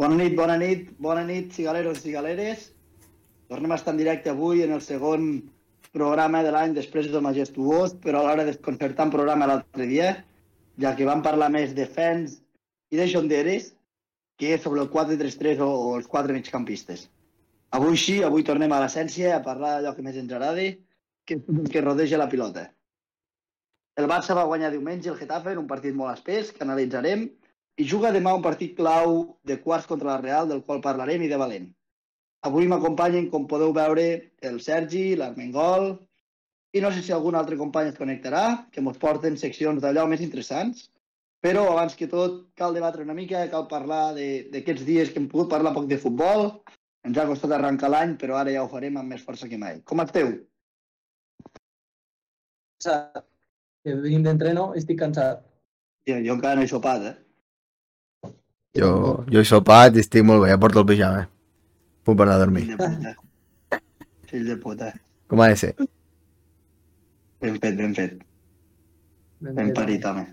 Bona nit, bona nit, bona nit, cigaleros i cigaleres. Tornem a estar en directe avui en el segon programa de l'any després del majestuós, però alhora desconcertant programa l'altre dia, ja que vam parlar més de fans i de jonderes que sobre el 4-3-3 o, o els quatre migcampistes. Avui sí, avui tornem a l'essència, a parlar d'allò que més ens agrada, que és el que rodeja la pilota. El Barça va guanyar diumenge el Getafe en un partit molt espès, que analitzarem, i juga demà un partit clau de quarts contra la Real, del qual parlarem i de valent. Avui m'acompanyen, com podeu veure, el Sergi, l'Armengol, i no sé si algun altre company es connectarà, que ens porten seccions d'allò més interessants, però abans que tot cal debatre una mica, cal parlar d'aquests dies que hem pogut parlar poc de futbol, ens ha costat arrencar l'any, però ara ja ho farem amb més força que mai. Com esteu? Que venim d'entreno, estic cansat. Jo, jo encara no he sopat, eh? Jo, jo he sopat i estic molt bé, ja porto el pijama. Puc anar a dormir. Fill de puta. Fill de puta. Com ha de ser? Ben fet, ben fet. Ben Ben parit, home.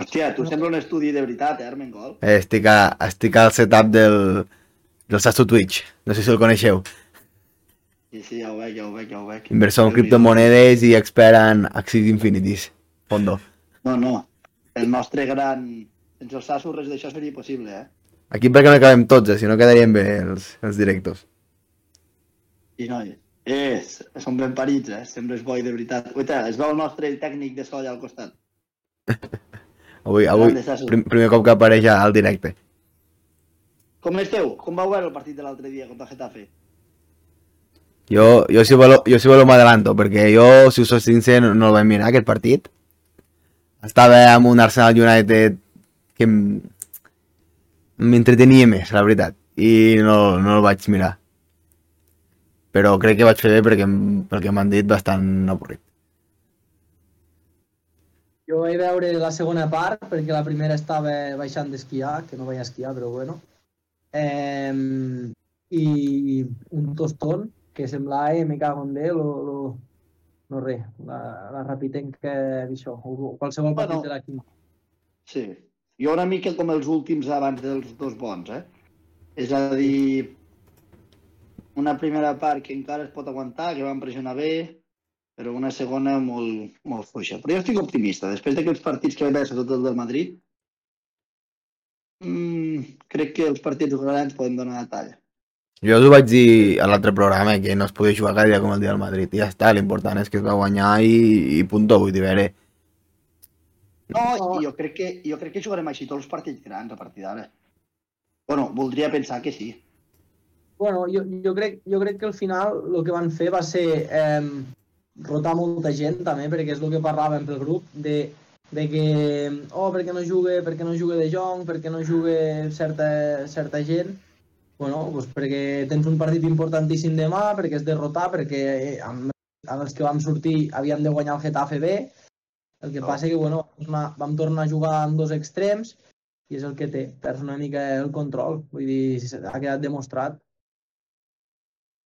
Hòstia, tu sembla un estudi de veritat, eh, Armengol? Eh, estic, a, estic al setup del, del Sasto Twitch. No sé si el coneixeu. Sí, sí, ja ho veig, ja ho veig, ja ho veig. Inversor en criptomonedes i expert en Axis Infinities. Fondo. No, no. El nostre gran... Sense el Sasso res d'això seria possible, eh? Aquí perquè no acabem tots, eh? si no quedarien bé els, els directos. I no, és, són ben parits, eh? Sempre és bo i de veritat. Uita, es veu el nostre tècnic de so allà al costat. Avui, avui prim, primer cop que apareix al directe. Com esteu? Com vau veure el partit de l'altre dia contra Getafe? Jo, jo, si voleu, jo si voleu m'adelanto, perquè jo, si us soc sincer, no, no el vaig mirar, aquest partit. Estava amb un Arsenal United que m'entretenia més, la veritat, i no, no el vaig mirar. Però crec que vaig fer bé perquè, que m'han dit, bastant avorrit. Jo vaig veure la segona part perquè la primera estava baixant d'esquiar, que no vaig esquiar, però bueno. Eh, I un tostón que semblava, eh, me cago en Déu, lo, lo, no res, la, la rapitenca d'això, o qualsevol partit Bueno. de la quinta. Sí. Jo una mica com els últims abans dels dos bons, eh? És a dir, una primera part que encara es pot aguantar, que van pressionar bé, però una segona molt, molt fluixa. Però jo estic optimista. Després d'aquests partits que vaig veure, sobretot el del Madrid, mm, crec que els partits grans poden donar la talla. Jo us ho vaig dir a l'altre programa, que no es podia jugar dia com el dia del Madrid, i ja està, l'important és que es va guanyar i, i puntó, vull dir, a veure, No, i jo crec que, jo crec que jugarem així tots els partits grans a partir d'ara. Bueno, voldria pensar que sí. Bueno, jo, jo, crec, jo crec que al final el que van fer va ser eh, rotar molta gent també, perquè és el que parlàvem pel grup, de, de que, oh, perquè no jugue, perquè no jugue De Jong, perquè no jugue certa, certa gent, bueno, doncs perquè tens un partit importantíssim demà, perquè és derrotar, perquè eh, amb, amb els que vam sortir havíem de guanyar el Getafe B, el que No. passa que, bueno, vam tornar, vam tornar a jugar amb dos extrems, i és el que té, perds una mica el control, vull dir, ha quedat demostrat.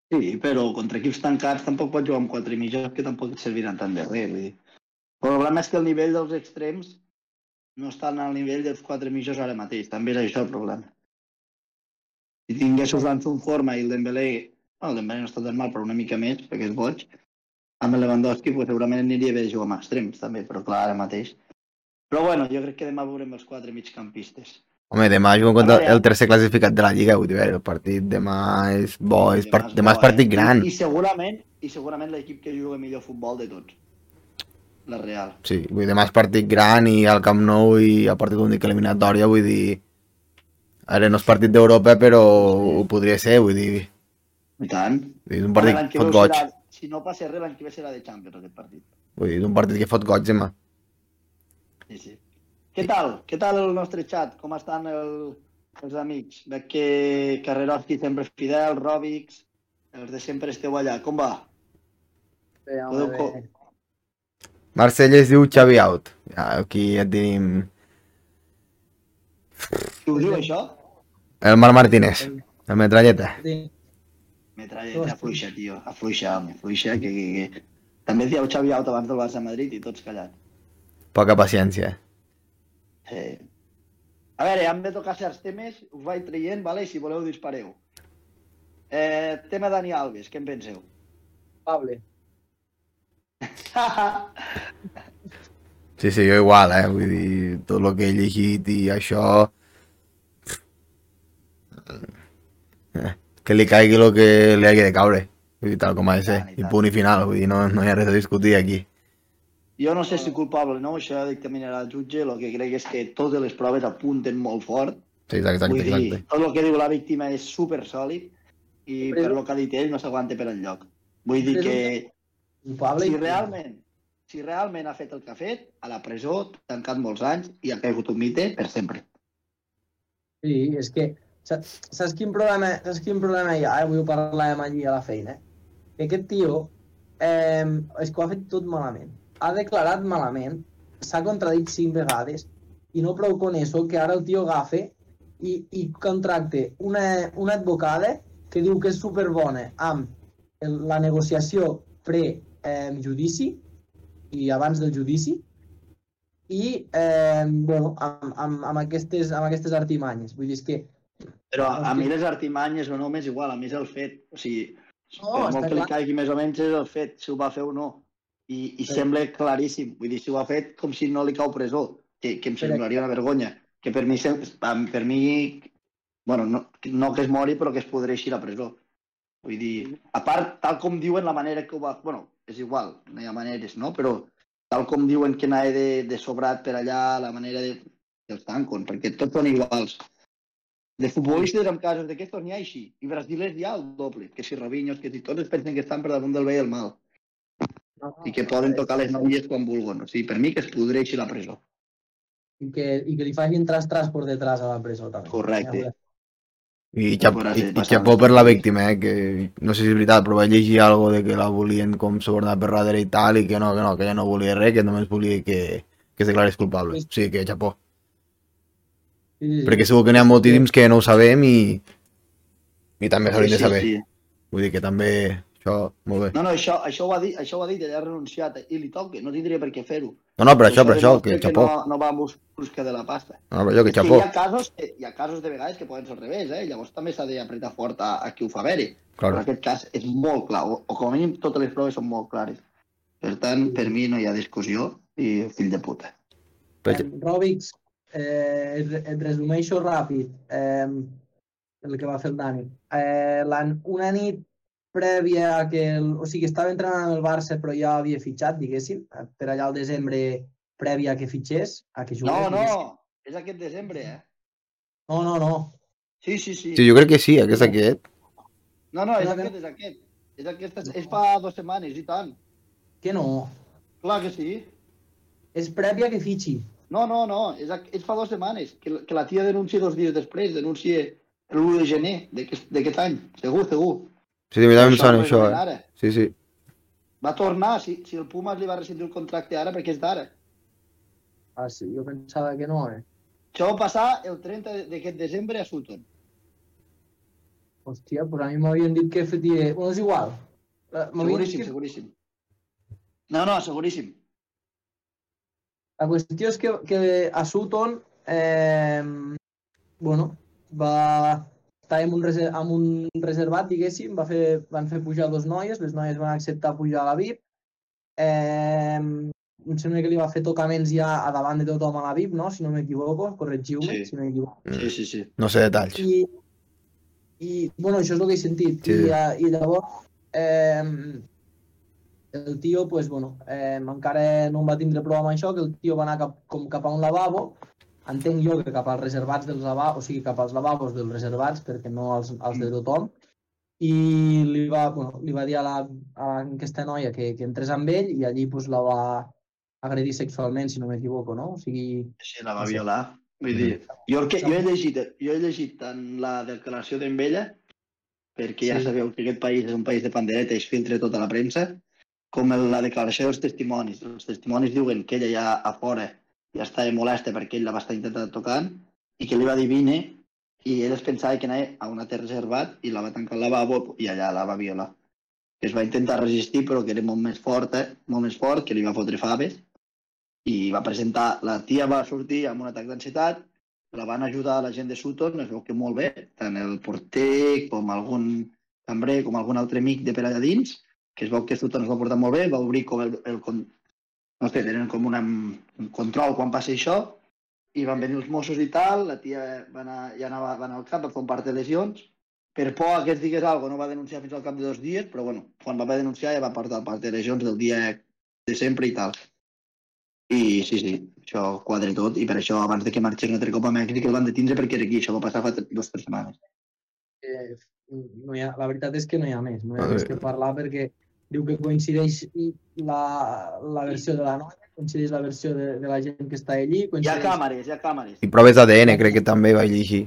Sí, però contra equips tancats tampoc pots jugar amb quatre mitjos que tampoc et serviran tant de res. Vull dir. El problema és que el nivell dels extrems no estan al nivell dels quatre mitjos ara mateix. També és això el problema. Si tinguessis l'Anso en forma i el Dembélé... Bueno, el Dembélé no està tan mal, però una mica més, perquè és boig. Amb el Lewandowski pues, segurament aniria bé de jugar amb extrems, també, però clar, ara mateix. Però bueno, jo crec que demà veurem els quatre migcampistes. Home, demà juguen contra el tercer classificat de la Lliga, vull dir, el partit demà és bo, és part, demà és partit eh? gran. I, i segurament, i segurament l'equip que juga millor futbol de tots. La Real. Sí, vull dir, demà és partit gran i al Camp Nou i a partit únic eliminatòria, vull dir... Ara no és partit d'Europa, però ho podria ser, vull dir... I tant. és un partit fot goig. serà- Si no passa res, l'any que ve serà de Champions, aquest partit. Vull dir, un partit que fot goig, demà. Sí, sí. Què tal? Què tal el nostre xat? Com estan el, els amics? Veig que Carreroski sempre és fidel, Robix, els de sempre esteu allà. Com va? Bé, Podeu home, co- bé. Marcell es diu Xavi Out. Ja, aquí ja tenim Qui us diu això? el Marc Martínez, el metralleta. Sí. Metralleta, afluixa, tio. Afluixa, home, afluixa, que, que, que... També dieu Xavi Out abans del Barça Madrid i tots callats. Poca paciència. Sí. A veure, hem de tocar certs temes, us vaig traient, vale? i si voleu dispareu. Eh, tema Dani Alves, què en penseu? Pable. Sí, sí, jo igual, eh? Vull dir, tot el que he llegit i això... Que li caigui el que li hagi de caure. Vull dir, tal com ha de ser. I I punt i final, vull dir, no, no hi ha res a discutir aquí. Jo no sé si culpable o no, això dictaminarà el jutge, el que crec és que totes les proves apunten molt fort. Sí, exacte, Vull dir, exacte. tot el que diu la víctima és super sòlid i Però- per lo que ha dit ell no s'aguanta per enlloc. Vull dir que Culpable si i- realment, si realment ha fet el que ha fet, a la presó, tancat molts anys i ha caigut un mite per sempre. Sí, és que saps, quin problema, saps quin problema hi ha? Eh? Avui ho parlàvem allí a la feina. eh? Que aquest tio eh, és que ho ha fet tot malament. Ha declarat malament, s'ha contradit cinc vegades i no prou con eso que ara el tio agafe i, i contracte una, una advocada que diu que és superbona amb la negociació pre-judici i abans del judici i eh, bueno, amb, amb, amb, aquestes, amb aquestes artimanyes. Vull dir, que Però a, a mi les artimanyes o no m'és igual, a mi és el fet. O sigui, No, per molt que li caigui més o menys és el fet, si ho va fer o no. I, i Sí. sembla claríssim. Vull dir, si ho ha fet com si no li cau presó, que, que em semblaria una vergonya. Que per mi, per mi bueno, no, no que es mori, però que es podreixi la presó. Vull dir, a part, tal com diuen la manera que ho va... bueno, és igual, no hi ha maneres, no? Però tal com diuen que anava de, de sobrat per allà, la manera de... dels tancon, perquè tots són iguals. De futbolistes amb casos d'aquestos n'hi ha així. I brasilers hi ha el doble. Que si Robinhos, que si tots es pensen que estan per damunt del bé i el mal. I que poden tocar les noies quan vulguin. O sigui, per mi que es podreixi la presó. I que, i que li facin tras-tras per detrás a la presó també. Correcte. Ja I, xap, i, i xapó alguna per la víctima, eh? Que no sé si és veritat, però vaig llegir algo de que la volien com subornar per darrere i tal, i que no, que no, que ella no volia res, que només volia que, que es declarés culpable. O sigui que xapó. Sí, sí, sí. Perquè segur que n'hi ha moltíssims que no ho sabem i, i també s'haurien de saber. sí. Vull dir que també això, molt bé. No, no, això, això, ho ha dit, això ho ha dit, ha renunciat i li toca, no tindria per què fer-ho. No, no, per això, per això, demostra que xapó. No, no va en bus- busca de la pasta. No, per això, que que xapó. hi ha casos, que, hi ha casos de vegades que poden ser al revés, eh? Llavors també s'ha d'apretar fort a, a qui ho fa veure. Però en Claro. aquest cas és molt clar, o, o com a mínim totes les proves són molt clares. Per tant, per mi no hi ha discussió i fill de puta. Per, Eh, et, resumeixo ràpid eh, el que va fer el Dani. Eh, la, una nit prèvia a que... El, o sigui, estava entrenant amb el Barça però ja havia fitxat, diguéssim, per allà al desembre prèvia a que fitxés, a que jugués. No, no, diguéssim. és aquest desembre, eh? No, no, no. Sí, sí, sí. sí, jo crec que sí, aquest aquest. No, no, és No, no. aquest, és aquest. És aquest, és, és fa dues setmanes, i tant. Que no. Clar que sí. És prèvia que fitxi. No, no, no, és, és fa dues setmanes, que, la- que la tia denuncia dos dies després, denuncia l'1 de gener d'aquest d'aquest any, segur, segur. Sí, sí, a mi també em sona això, eh? Ara. Sí, sí. Va tornar, si, si el Pumas li va rescindir el contracte ara, perquè és d'ara. Ah, sí, jo pensava que no, eh? Això va passar el 30 de- d'aquest desembre a Sutton. Hòstia, però a mi m'havien dit que fetia... Bueno, és igual. Eh, Seguríssim, que- seguríssim. No, no, seguríssim. La qüestió és que, que a Sutton, eh, bueno, va estar en un, reser en un reservat, diguéssim, va fer, van fer pujar dos noies, les noies van acceptar pujar a la VIP. Eh, em sembla que li va fer tocaments ja a davant de tothom a la VIP, no? Si no m'equivoco, corregiu-me, Sí. si no m'equivoco. Sí, sí, sí. No sé detalls. I, i, bueno, això és el que he sentit. Sí. I, eh, I llavors, eh, el tio, pues, bueno, eh, encara no em va tindre prou amb això, que el tio va anar cap, com cap a un lavabo, entenc jo que cap als reservats dels lavabos, o sigui, cap als lavabos dels reservats, perquè no als, als de tothom, i li va, bueno, li va dir a, la, a aquesta noia que, que entrés amb ell i allí pues, la va agredir sexualment, si no m'equivoco, no? O sigui, Sí, la va No sé. violar. Vull dir, jo, que, jo, he llegit, jo he llegit tant la declaració d'en Vella, perquè ja Sí. sabeu que aquest país és un país de pandereta i es filtra tota la premsa, com la declaració dels testimonis. Els testimonis diuen que ella ja a fora ja estava molesta perquè ell la va estar intentant tocant i que li va dir vine i ell es pensava que anava a un altre reservat i la va tancar al lavabo i allà la va violar. Es va intentar resistir però que era molt més forta, molt més fort, que li va fotre faves i va presentar, la tia va sortir amb un atac d'ansietat la van ajudar la gent de Sutton, es veu que molt bé, tant el porter com algun cambrer, com algun altre amic de per allà dins, que es veu que Sutton es va portar molt bé, va obrir com el, el con- no sé, tenen com una, un control quan passa això, i van venir els Mossos i tal, la tia va anar, ja anava, va anar al cap, va fer un part de lesions, per por que es digués alguna no va denunciar fins al cap de dos dies, però bueno, quan va haver denunciar ja va portar el part de lesions del dia de sempre i tal. I sí, sí, això quadra tot, i per això abans de que marxés un altre cop a Mèxic el van detindre perquè era aquí, això va passar fa dues o tres setmanes. Eh, no hi ha, la veritat és que no hi ha més, no hi ha més que parlar perquè diu que coincideix la, la versió de la noia, coincideix la versió de, de la gent que està allí, Hi ha coincideix... càmeres, hi ha càmeres. I proves d'ADN, crec que també vaig llegir.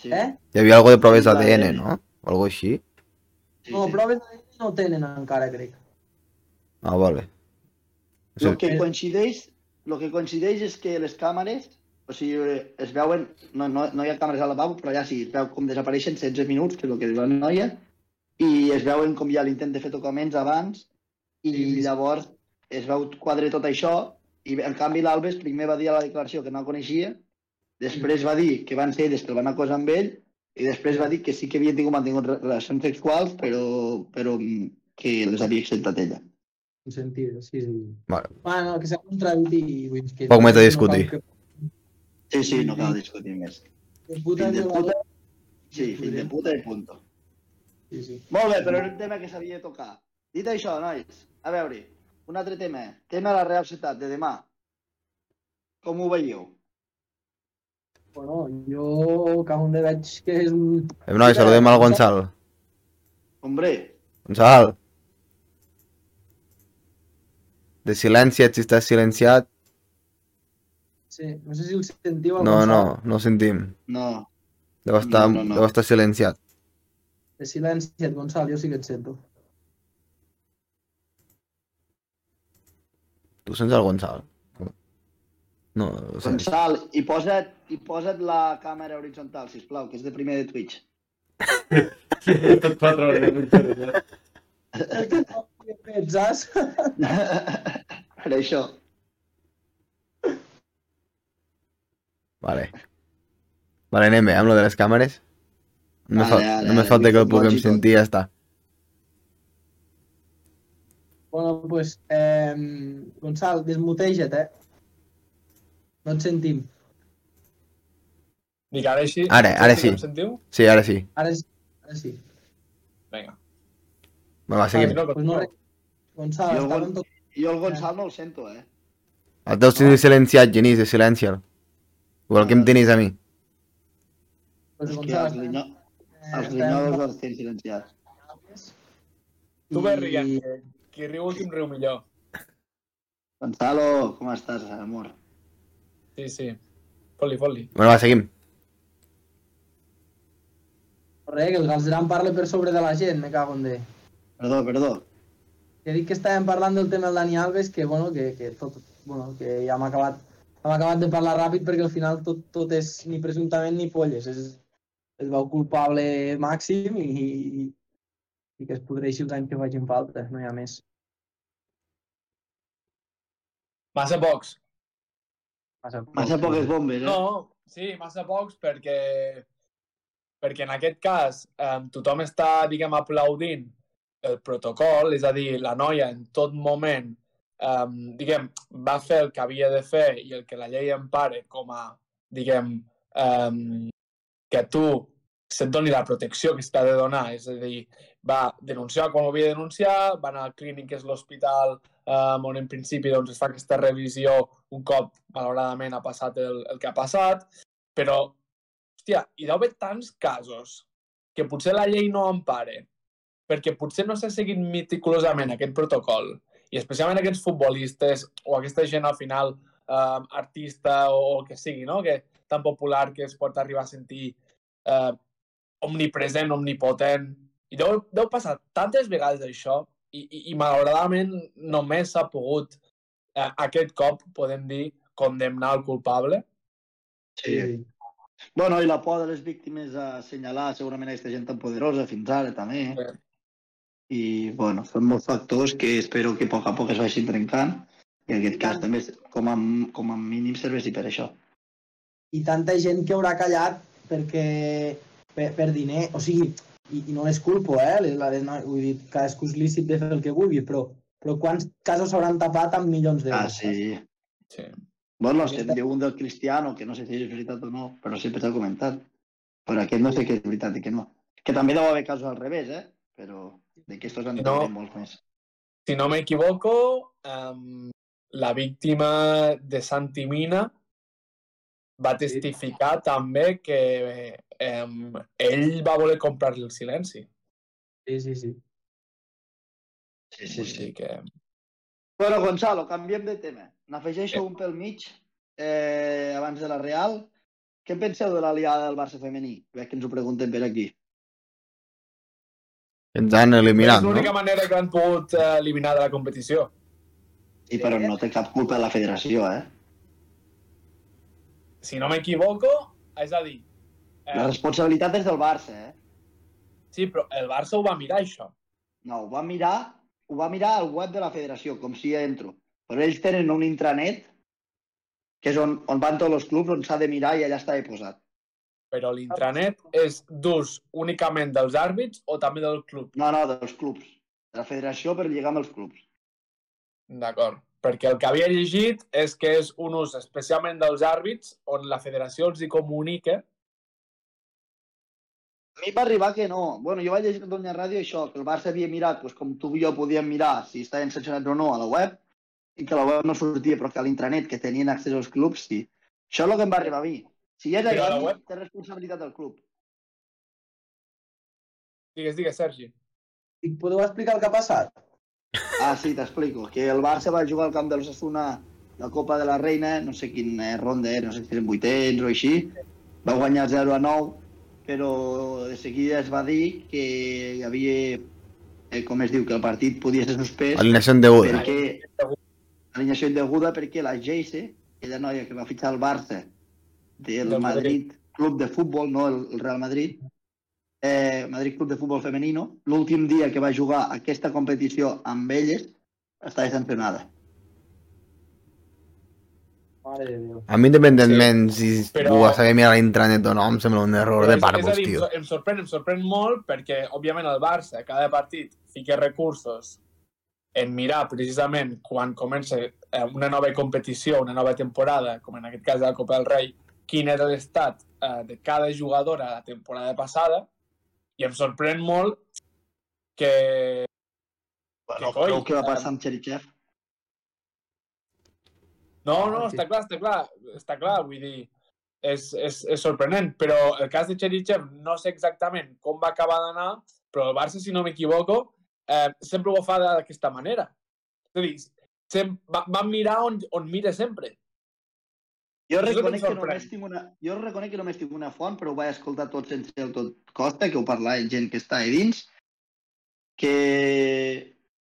Sí, Eh? Hi havia algo de proves l'ADN. no? O algo així. sí, No, sí. proves d'ADN no tenen encara, crec. Ah, vale. O El sigui, que coincideix, el que coincideix és que les càmeres, o sigui, es veuen, no, no, no hi ha càmeres al lavabo, però ja sí, es veu com desapareixen 16 minuts, que és el que diu la noia, i es veuen com hi ha l'intent de fer tocaments abans, i Sí, sí, llavors es veu quadre tot això, i en canvi l'Albes primer va dir a la declaració que no el coneixia, després va dir que van ser elles que el van acosar amb ell, i després va dir que sí que havien tingut mantingut re- relacions sexuals, però, però que les havia acceptat ella. En sentit, sí, sí. Vale. Bueno, que s'ha contradit i... Vull que Poc més a no discutir. cal que- Sí, sí, no cal discutir més. De puta Fill de puta, sí, fill de puta i punto. Sí, sí. Molt bé, però era un tema que s'havia de tocar. Dit això, nois, a veure, un altre tema. Tema de la Real Ciutat, de demà. Com ho veieu? Bueno, jo com de veig que és un... Eh, noi, saludem al Gonçal. Hombre, Gonçal. De silencia't si estàs silenciat. Sí, no sé si el sentiu. el No, no, Gonçal. no sentim. no. Deu estar, No, no, no. deu estar silenciat. De silenci, Gonçal, jo sí que et sento. Tu sents el Gonçal? No, o sigui, Gonçal, i posa't, i posa't la càmera horitzontal, si plau, que és de primer de Twitch. Tot quatre hores. Fet, saps? per això. Vale. Vale, anem bé, amb lo de les càmeres. No me, Vale, fal, vale, no me vale, falta que el puguem sentir i ja està. Bueno, pues, eh, Gonçal, desmuteja't, eh? No et sentim. Dic, ara així? Ara, ara sí. Em sentiu? Sí, ara sí. Ara sí. Ara sí. Vinga. Va, va, seguim. no, Pues no. Gonçal, Jo, estàvem tot... Jo el Gonçal no el sento, eh? El teu sentit silenciat, Genís, de silencia'l. Igual que em tenis a mi. Pues, Gonçal, els, linyo... eh, els linyolos els tenen silenciats. Tu ves rient, que qui riu últim riu millor. Gonzalo, com estàs, amor? Sí, sí. Fot-li, fot-li. Bueno, va, seguim. Res, que el Galzeran parla per sobre de la gent, me cago en de... Perdó, perdó. Que dic que estàvem parlant del tema del Dani Alves, que, bueno, que, que, tot, bueno, que ja hem acabat, hem acabat de parlar ràpid perquè al final tot, tot és ni presumptament ni polles. És, es veu culpable màxim i, i, i que es podreixi els anys que facin falta, no hi ha més. Massa pocs. Massa, Massa poques bombes, eh? No, sí, massa pocs perquè perquè en aquest cas eh, tothom està, diguem, aplaudint el protocol, és a dir, la noia en tot moment, eh, diguem, va fer el que havia de fer i el que la llei empara com a, diguem, eh, que tu se't doni la protecció que s'ha de donar, és a dir, va denunciar quan ho havia de denunciar, va anar al clínic, que és l'hospital eh, on en principi doncs, es fa aquesta revisió un cop, malauradament, ha passat el, el que ha passat, però, hòstia, hi deu haver tants casos que potser la llei no empare, perquè potser no s'ha seguit meticulosament aquest protocol, i especialment aquests futbolistes o aquesta gent al final, eh, artista o, o que sigui, no? que tan popular que es pot arribar a sentir eh, omnipresent, omnipotent, i deu, deu passar tantes vegades això, i, i, i malauradament només s'ha pogut eh, aquest cop, podem dir, condemnar el culpable. Sí. Bueno, i la por de les víctimes a assenyalar segurament aquesta gent tan poderosa fins ara també. Sí. I, bueno, són molts factors que espero que a poc a poc es vagin trencant i en aquest cas també com a, com a mínim serveixi per això. i tanta gent que haurà callat perquè per, per diner, o sigui, i, i no les culpo, eh? Les, les, no, vull dir, cadascú és lícit de fer el que vulgui, però, però quants casos s'hauran tapat amb milions Ah, d'euros? sí. Sí. Bueno, si em diu un del Cristiano, que no sé si és veritat o no, però sempre s'ha comentat. Però aquest no sé què és veritat i què no. Que també deu haver casos al revés, eh? Però d'aquestos en No. no. molts més. Si no m'equivoco, um, la víctima de Santi Mina va testificar també que um, ell va voler comprar-li el silenci. Sí, sí, sí. Sí, sí, sí. que... Bueno, Gonzalo, canviem de tema. N'afegeixo un pel mig eh, abans de la Real. Què en penseu de l'aliada del Barça femení? Veig que ens ho pregunten per aquí. Ens han eliminat, és l'única no? manera que han pogut eh, eliminar de la competició. Sí, però no té cap culpa la federació, eh? Si no m'equivoco, és a dir... La Eh, responsabilitat és del Barça, eh? sí, però el Barça ho va mirar, això. No, ho va mirar, ho va mirar al web de la federació, com si entro. Però ells tenen un intranet, que és on, on van tots els clubs, on s'ha de mirar i allà està posat. Però l'intranet és d'ús únicament dels àrbits o també del club. No, no, dels clubs. De la federació per lligar amb els clubs. D'acord. Perquè el que havia llegit és que és un ús especialment dels àrbits on la federació els hi comunica A mi va arribar que no. Bueno, jo vaig llegir a Catalunya Ràdio això, que el Barça havia mirat, doncs, com tu i jo podíem mirar si estaven sancionats o no a la web, i que la web no sortia, però que a l'intranet, que tenien accés als clubs, sí. Això és el que em va arribar a mi. Si és Però allò, web- té responsabilitat del club. Digues, digues, Sergi. I podeu explicar el que ha passat? Ah, sí, t'explico. Que el Barça va jugar al camp de l'Osasuna la Copa de la Reina, no sé quin eh, ronda era, no sé si eren vuitens o així, va guanyar 0 a 9, però de seguida es va dir que hi havia, eh, com es diu, que el partit podia ser suspès Alineació indeguda. perquè alineació indeguda perquè la Geise, aquella noia que va fitxar al Barça del Del Madrid. Madrid Club de Futbol, no el el Real Madrid, eh, Madrid Club de Futbol Femenino, l'últim dia que va jugar aquesta competició amb elles, estava sancionada. Mare de Déu. A mi, independentment si Però- ho vas saber mirar a l'intranet o no, em sembla un error de és, és a parvos, dir, em tio. em sorprèn, em sorprèn molt perquè, òbviament, el Barça, cada partit, fica recursos en mirar precisament quan comença eh, una nova competició, una nova temporada, com en aquest cas de la Copa del Rei, quin era l'estat eh, de cada jugadora la temporada passada, i em sorprèn molt que... Bueno, coi, veu què va passar amb Cherichev? No, no, Ah, està clar, està clar, està clar, vull dir, és, és, és sorprenent, però el cas de Cherichev no sé exactament com va acabar d'anar, però el Barça, si no m'equivoco, eh, sempre ho fa d'aquesta manera. És a dir, sem va, va mirar on, on mira sempre. Jo reconec que, només tinc una, jo reconec que només tinc una font, però ho vaig escoltar tot sense el tot costa, que ho parlava gent que està a dins, que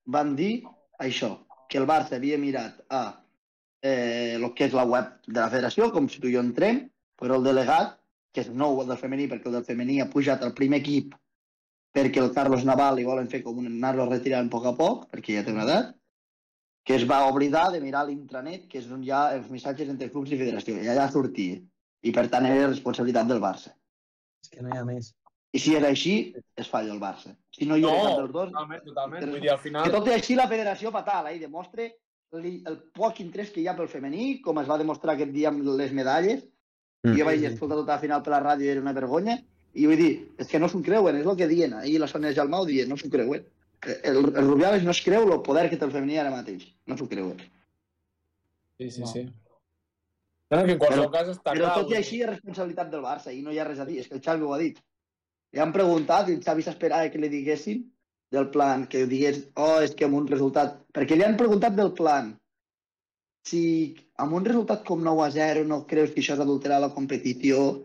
van dir això, que el Barça havia mirat a eh, el que és la web de la federació, com si tu i jo entrem, però el delegat, que és nou el del femení, perquè el del femení ha pujat al primer equip perquè el Carlos Naval li volen fer com un anar-lo retirant a poc a poc, perquè ja té una edat, que es va oblidar de mirar l'intranet, que és on hi ha els missatges entre clubs i federació, i allà sortia. I per tant era responsabilitat del Barça. És que no hi ha més. I si era així, es falla el Barça. Si no hi era No, cap dels dos... Totalment, totalment. Vull dir, al Que final... tot i així la federació fatal, eh? i demostra el, el poc interès que hi ha pel femení, com es va demostrar aquest dia amb les medalles. Mm. Jo vaig escoltar tota la final per la ràdio i era una vergonya. I vull dir, és que no s'ho creuen, és el que diuen. Ahir la Sònia Jalmau dient, no s'ho creuen. El, el Rubiales no es creu el poder que té el femení ara mateix. No s'ho creuen. Sí, sí, No. sí. No, que en qualsevol Però- cas està Però clar. tot i així és responsabilitat del Barça i no hi ha res a dir. És que el Xavi ho ha dit. Li han preguntat i el Xavi s'esperava que li diguessin del plan, que digués, oh, és que amb un resultat... Perquè li han preguntat del plan. Si amb un resultat com 9 a 0 no creus que això és adulterar la competició,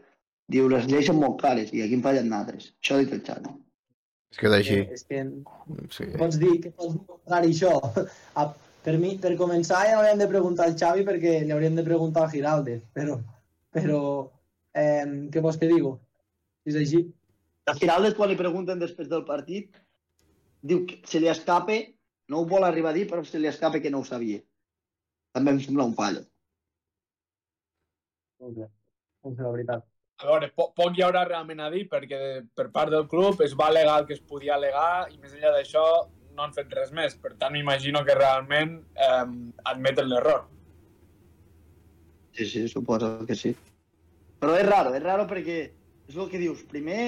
diu, les lleis són molt clares i aquí en fallen altres. Això ha dit el Xavi. És que és així. És que Sí. Què pots dir? Què pots dir contrari això? A, per, mi, per començar ja hauríem de preguntar al Xavi perquè li hauríem de preguntar al Giralde, però, però eh, què vols que digo? És així. Al final, quan li pregunten després del partit, diu que se li escape, no ho vol arribar a dir, però se li escape que no ho sabia. També em sembla un fallo. és la veritat. A veure, po poc hi haurà realment a dir perquè per part del club es va alegar el que es podia alegar i més enllà d'això no han fet res més. Per tant, m'imagino que realment eh, admeten l'error. Sí, sí, suposo que sí. Però és raro, és raro perquè és el que dius. Primer,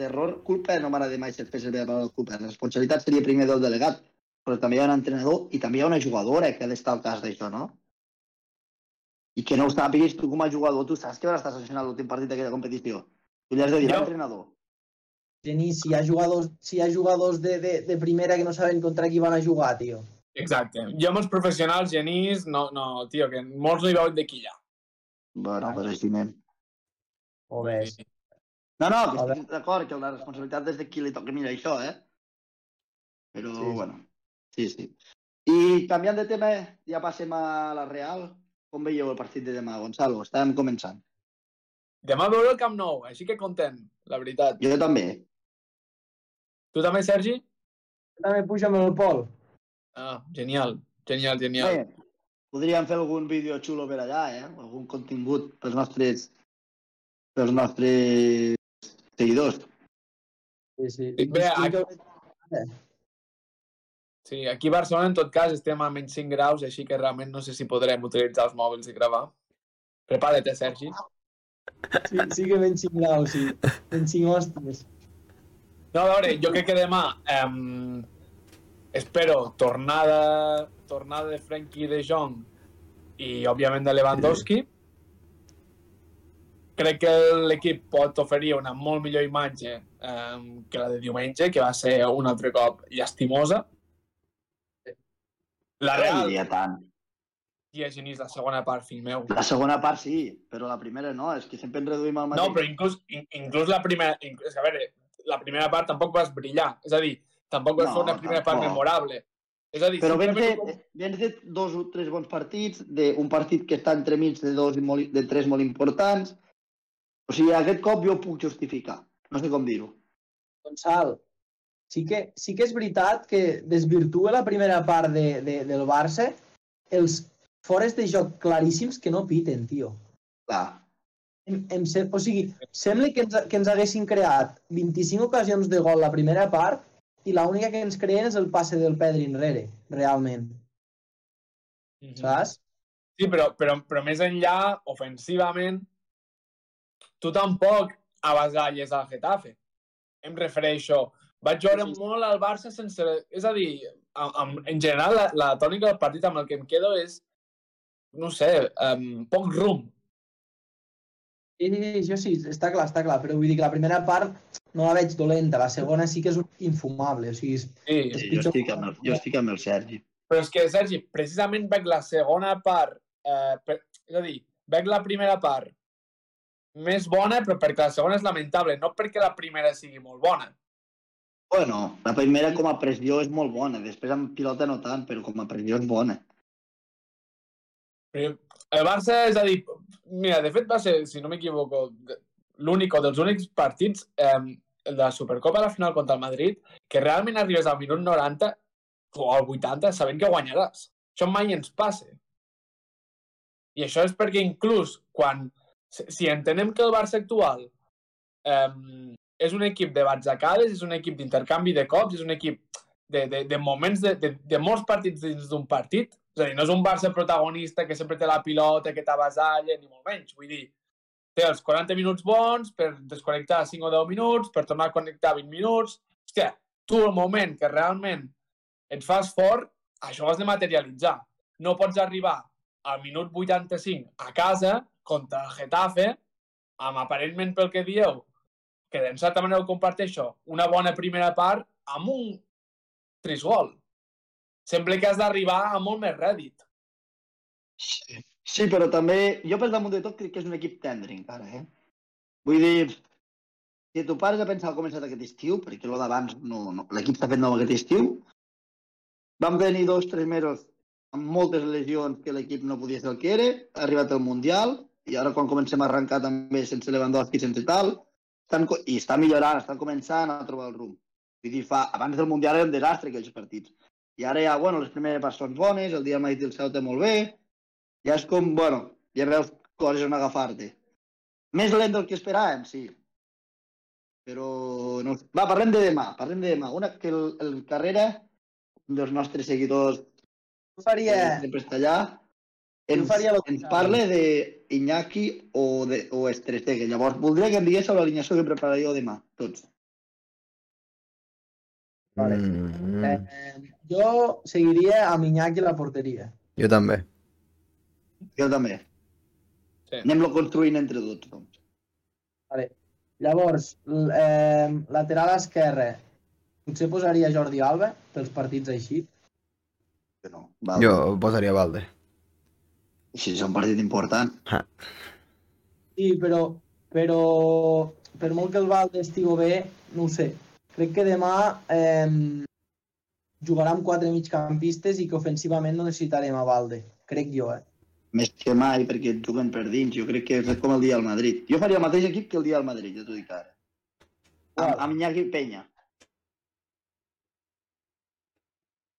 l'error, culpa, no m'agrada mai ser fer servir la paraula culpa. La responsabilitat seria primer del delegat, però també hi ha un entrenador i també hi ha una jugadora que ha d'estar al cas d'això, no? I que no ho sàpiguis tu com a jugador, tu saps que vas estar sancionat l'últim partit d'aquella competició. Tu li has de dir a Jo- l'entrenador. Genís, si hi ha jugadors, si hi ha jugadors de, de, de primera que no saben contra qui van a jugar, tio. Exacte. Jo amb els professionals, genís, no, no, tio, que molts no hi veuen de quilla. Bueno, però així anem. O bé, No, no, que estic d'acord, que la responsabilitat és de qui li toca mirar això, eh? Però, Sí. bueno, sí, sí. I canviant de tema, ja passem a la Real. Com veieu el partit de demà, Gonzalo? Estàvem començant. Demà veuré el Camp Nou, així que content, la veritat. Jo també. Tu també, Sergi? també puja amb el Pol. Ah, genial, genial, genial. Bé, podríem fer algun vídeo xulo per allà, eh? Algun contingut pels nostres pels nostres seguidors. Sí, sí. Bé, Explica- Sí, aquí a Barcelona, en tot cas, estem a menys 5 graus, així que realment no sé si podrem utilitzar els mòbils i gravar. Prepara't, eh, Sergi. Sí, sí que ben 5 graus, sí. Ben 5 hòsties. No, a veure, jo crec que demà um, espero tornada, tornada de Frenkie de Jong i, òbviament, de Lewandowski. Crec que l'equip pot oferir una molt millor imatge um, que la de diumenge, que va ser un altre cop llastimosa. La No Real, diria tant. i a Genís, la segona part, fill meu. La segona part sí, però la primera no. És que sempre en reduïm al mateix. No, però inclús, in, inclús la primera... Inclús, és que, a veure, la primera part tampoc vas brillar. És a dir, tampoc vas No, fer una primera part tampoc. memorable. És a dir, Però vens de, simplement... vens de dos o tres bons partits, d'un partit que està entremig de, dos i molt, de tres molt importants. O sigui, aquest cop jo ho puc justificar. No sé com dir-ho. Gonçal, sí que, sí que és veritat que desvirtua la primera part de, de, del Barça els fores de joc claríssims que no piten, tio. Clar. Em, em o sigui, sembla que ens, que ens haguessin creat 25 ocasions de gol la primera part i l'única que ens creen és el passe del Pedri enrere, realment, Mhm. saps? Sí, però, però, però més enllà, ofensivament, tu tampoc avasalles al Getafe. Em refereixo. Vaig veure Sí, sí. molt al Barça sense... És a dir, amb, en general, la, la tònica del partit amb el que em quedo és, no sé, um, poc rumb. Sí, sí, sí, jo sí, està clar, està clar, però vull dir que la primera part no la veig dolenta, la segona sí que és infumable, o sigui, és, Sí, Sí, jo, estic amb el, jo estic amb el Sergi. Però és que, Sergi, precisament veig la segona part, eh, per, és a dir, veig la primera part més bona, però perquè la segona és lamentable, no perquè la primera sigui molt bona. Bueno, la primera com a pressió és molt bona. Després amb pilota no tant, però com a pressió és bona. Però El Barça, és a dir, mira, de fet va ser, si no m'equivoco, l'únic o dels únics partits, eh, de la Supercopa a la final contra el Madrid, que realment arribes al minut 90 o al 80 sabent que guanyaràs. Això mai ens passa. I això és perquè inclús quan... Si entenem que el Barça actual eh, és un equip de batzacades, és un equip d'intercanvi de cops, és un equip de, de, de moments, de, de, de molts partits dins d'un partit, és a dir, no és un Barça protagonista que sempre té la pilota, que t'avasalla, ni molt menys. Vull dir, té els 40 minuts bons per desconnectar 5 o 10 minuts, per tornar a connectar 20 minuts. Hòstia, tu el moment que realment et fas fort, això ho has de materialitzar. No pots arribar al minut 85 a casa contra el Getafe, amb aparentment pel que dieu, que en certa manera ho comparteixo, una bona primera part amb un trist gol. Sembla que has d'arribar a molt més rèdit. Sí. sí, però també, jo per damunt de tot crec que és un equip tendre encara, eh? Vull dir, si tu pares a pensar al començat aquest estiu, perquè el d'abans no, no, l'equip s'ha fet nou aquest estiu, vam tenir dos, tres mesos amb moltes lesions que l'equip no podia ser el que era, ha arribat el Mundial, i ara quan comencem a arrencar també sense Lewandowski, sense tal, estan, i està millorant, estan començant a trobar el rumb. Vull dir, fa, abans del Mundial era un desastre aquells partits. I ara ja, bueno, les primeres parts són bones, el dia Madrid i el Ceuta molt bé, ja és com, bueno, ja veus coses on agafar-te. Més lent del que esperàvem, sí. Però... No... Va, parlem de demà, parlem de demà. Una que el, el Carrera, un dels nostres seguidors faria... sempre està allà, Jo ens, faria ens parla de Iñaki o, de, o Estretegue. Llavors, voldria que em digués l'alineació que prepararé jo demà, tots. Vale. Mm, Eh, jo seguiria amb Iñaki a la porteria. jo també. Jo també. Sí. Anem-lo construint entre tots. Doncs. Vale. Llavors, eh, lateral esquerre, potser posaria Jordi Alba pels partits així. Que no. Val. Jo posaria Valde. Si és un partit important. Sí, però, però per molt que el Valde estigui bé, no ho sé. Crec que demà eh, jugarà amb quatre migcampistes i que ofensivament no necessitarem a Valde. Crec jo, eh? Més que mai, perquè et juguen per dins. Jo crec que és com el dia del Madrid. Jo faria el mateix equip que el dia del Madrid, ja t'ho dic ara. Amb, amb Iñaki Peña.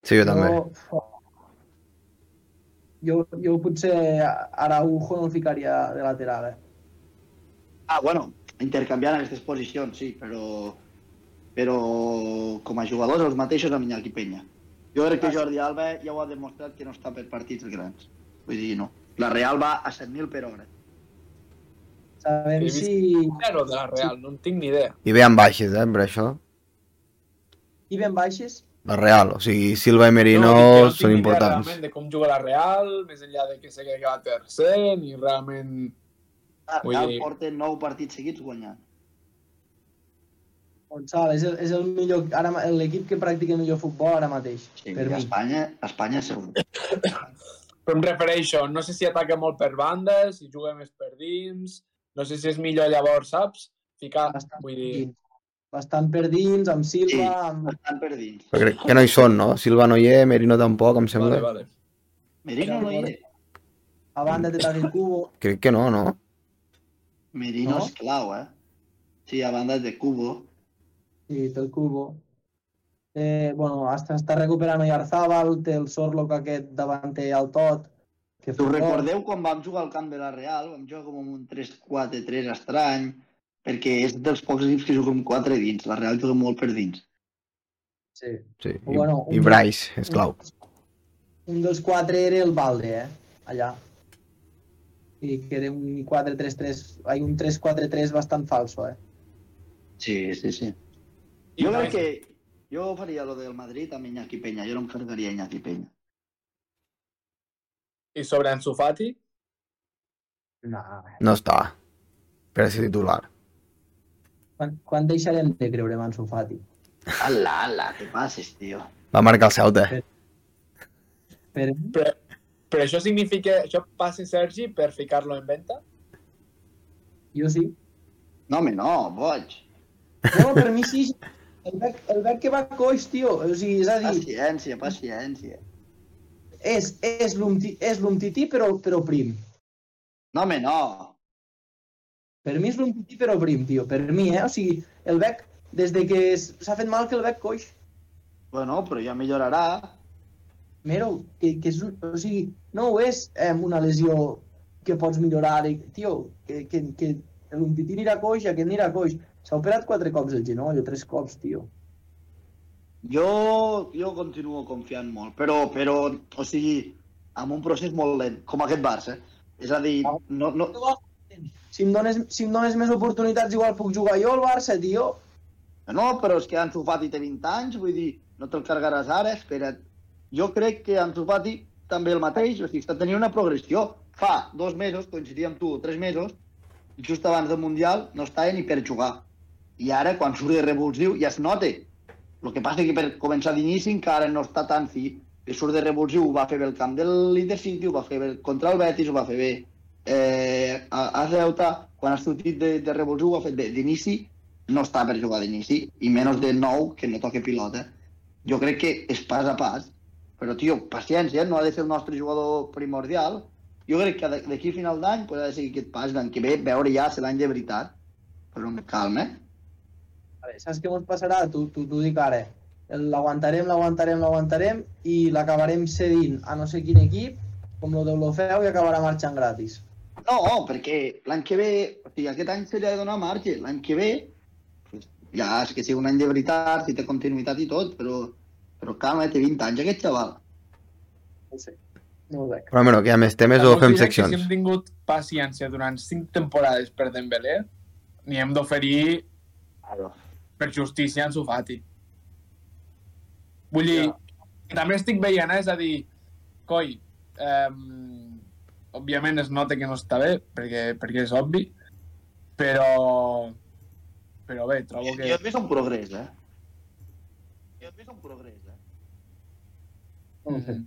Sí, jo també. Jo, jo, jo potser Araujo no el ficaria de lateral, eh? Ah, bueno, intercanviant aquestes posicions, sí, però però com a jugadors els mateixos amb Iñaki Peña. Jo crec que Jordi Alba ja ho ha demostrat que no està per partits grans. Vull dir, no. La Real va a 7.000 per hora. Sabem si... Zero de la Real, no en tinc ni idea. I ve amb baixes, eh, per això. I ben baixes? La Real, o sigui, Silva i Merino no tinc són importants. Realment de com juga la Real, més enllà de que sé que va tercer, ni realment... La Vull Real dir- porta 9 partits seguits guanyant. Gonçal, és el, és el millor, ara l'equip que practica millor futbol ara mateix, Sí, per a mi. Espanya, Espanya segur. Però em refereixo, no sé si ataca molt per bandes, si juga més per dins, no sé si és millor llavors, saps? Ficar, Bastant vull dir... dins. Bastant per dins, amb Silva, Sí. amb... Estan per dins. Però crec que no hi són, no? Silva no hi és, Merino tampoc, em sembla. Vale, vale. Merino no hi és. a banda de David Cubo. Crec que no, no? Merino No? és clau, eh? Sí, a banda de Cubo. Sí, té el Cubo. Eh, bueno, està, està recuperant Oyarzábal, té el Sorlock aquest davanter al tot. Que Us recordeu quan vam jugar al camp de la Real? Vam jugar com un 3-4-3 estrany, perquè és dels pocs equips que juguen amb 4 dins. La Real juga molt per dins. Sí. Sí. I, Bueno, i Bryce, és clau. Un dels quatre era el Balde, eh? Allà. I que era un 4-3-3, ai, un 3-4-3 bastant falso, eh? Sí, sí, sí. I Jo crec que jo faria lo del Madrid amb Iñaki Peña. Jo no em carregaria Iñaki Peña. I sobre Ansu Fati? No. No està. Per ser titular. Quan, quan deixarem de creure en Ansu Fati? Ala, ala, què passes, tio? Va marcar el Ceuta. Per, Però, però això significa... Això passa Sergi per ficar-lo en venda? jo sí. No, home, no, boig. No, per mi sí. El bec, el bec que va coix, tio. O sigui, és a dir, Paciència, paciència. és, és l'Umti- és l'Umtiti, però, però prim. No, home, no. Per mi és l'Umtiti, però prim, tio. Per mi, eh? O sigui, el bec, des de que s'ha fet mal que el bec coix, Bueno, però ja millorarà. Mero, que, que és, un- o sigui, no ho és eh, una lesió que pots millorar, i, tio, que, que, que l'Umtiti anirà coix, aquest anirà coix. S'ha operat quatre cops el genoll, o tres cops, tio. Jo, jo continuo confiant molt, però, però, o sigui, amb un procés molt lent, com aquest Barça. És a dir, no, no, Si em, dones, si em dones més oportunitats, igual puc jugar jo al Barça, tio. no, però és que Ansu Fati té 20 anys, vull dir, no te'l cargaràs ara, espera't. Jo crec que Ansu Fati també el mateix, o sigui, està tenint una progressió. Fa dos mesos, coincidia amb tu, tres mesos, just abans del Mundial, no estava ni per jugar. I ara, quan surt de revulsiu, ja es nota. El que passa que per començar d'inici encara no està tan fi. Que surt de revulsiu ho va fer bé el camp del Intercity, ho va fer bé contra el Betis, ho va fer bé eh, a, a Ceuta. Quan ha sortit de, de revulsiu ho ha fet bé. D'inici no està per jugar d'inici, i menys de nou que no toque pilota. Jo crec que és pas a pas, però, tio, paciència, no ha de ser el nostre jugador primordial. Jo crec que d'aquí a final d'any pues, ha de seguir aquest pas, l'any que ve, veure ja si l'any de veritat. Però amb calma, eh? Vale, saps què ens passarà? T'ho tu, tu dic ara. L'aguantarem, l'aguantarem, l'aguantarem i l'acabarem cedint a no sé quin equip, com lo de l'Ofeu, i acabarà marxant gratis. No, perquè l'any que ve, o sigui, aquest any se li ha de donar marge. L'any que ve, ja és que sigui un any de veritat, si té continuïtat i tot, però, però calma, té 20 anys aquest xaval. No sé. No ho veig. Però bueno, que hi ha més temes o fem seccions? Si hem tingut paciència durant 5 temporades per Dembélé, n'hi hem d'oferir per justícia en Sufati. Vull dir, Ja. també estic veient, eh? és a dir, coi, eh, òbviament es nota que no està bé, perquè, perquè és obvi, però, però bé, trobo Jo que... he vist un progrés, eh? Jo he vist un progrés, eh? Sé. Mhm.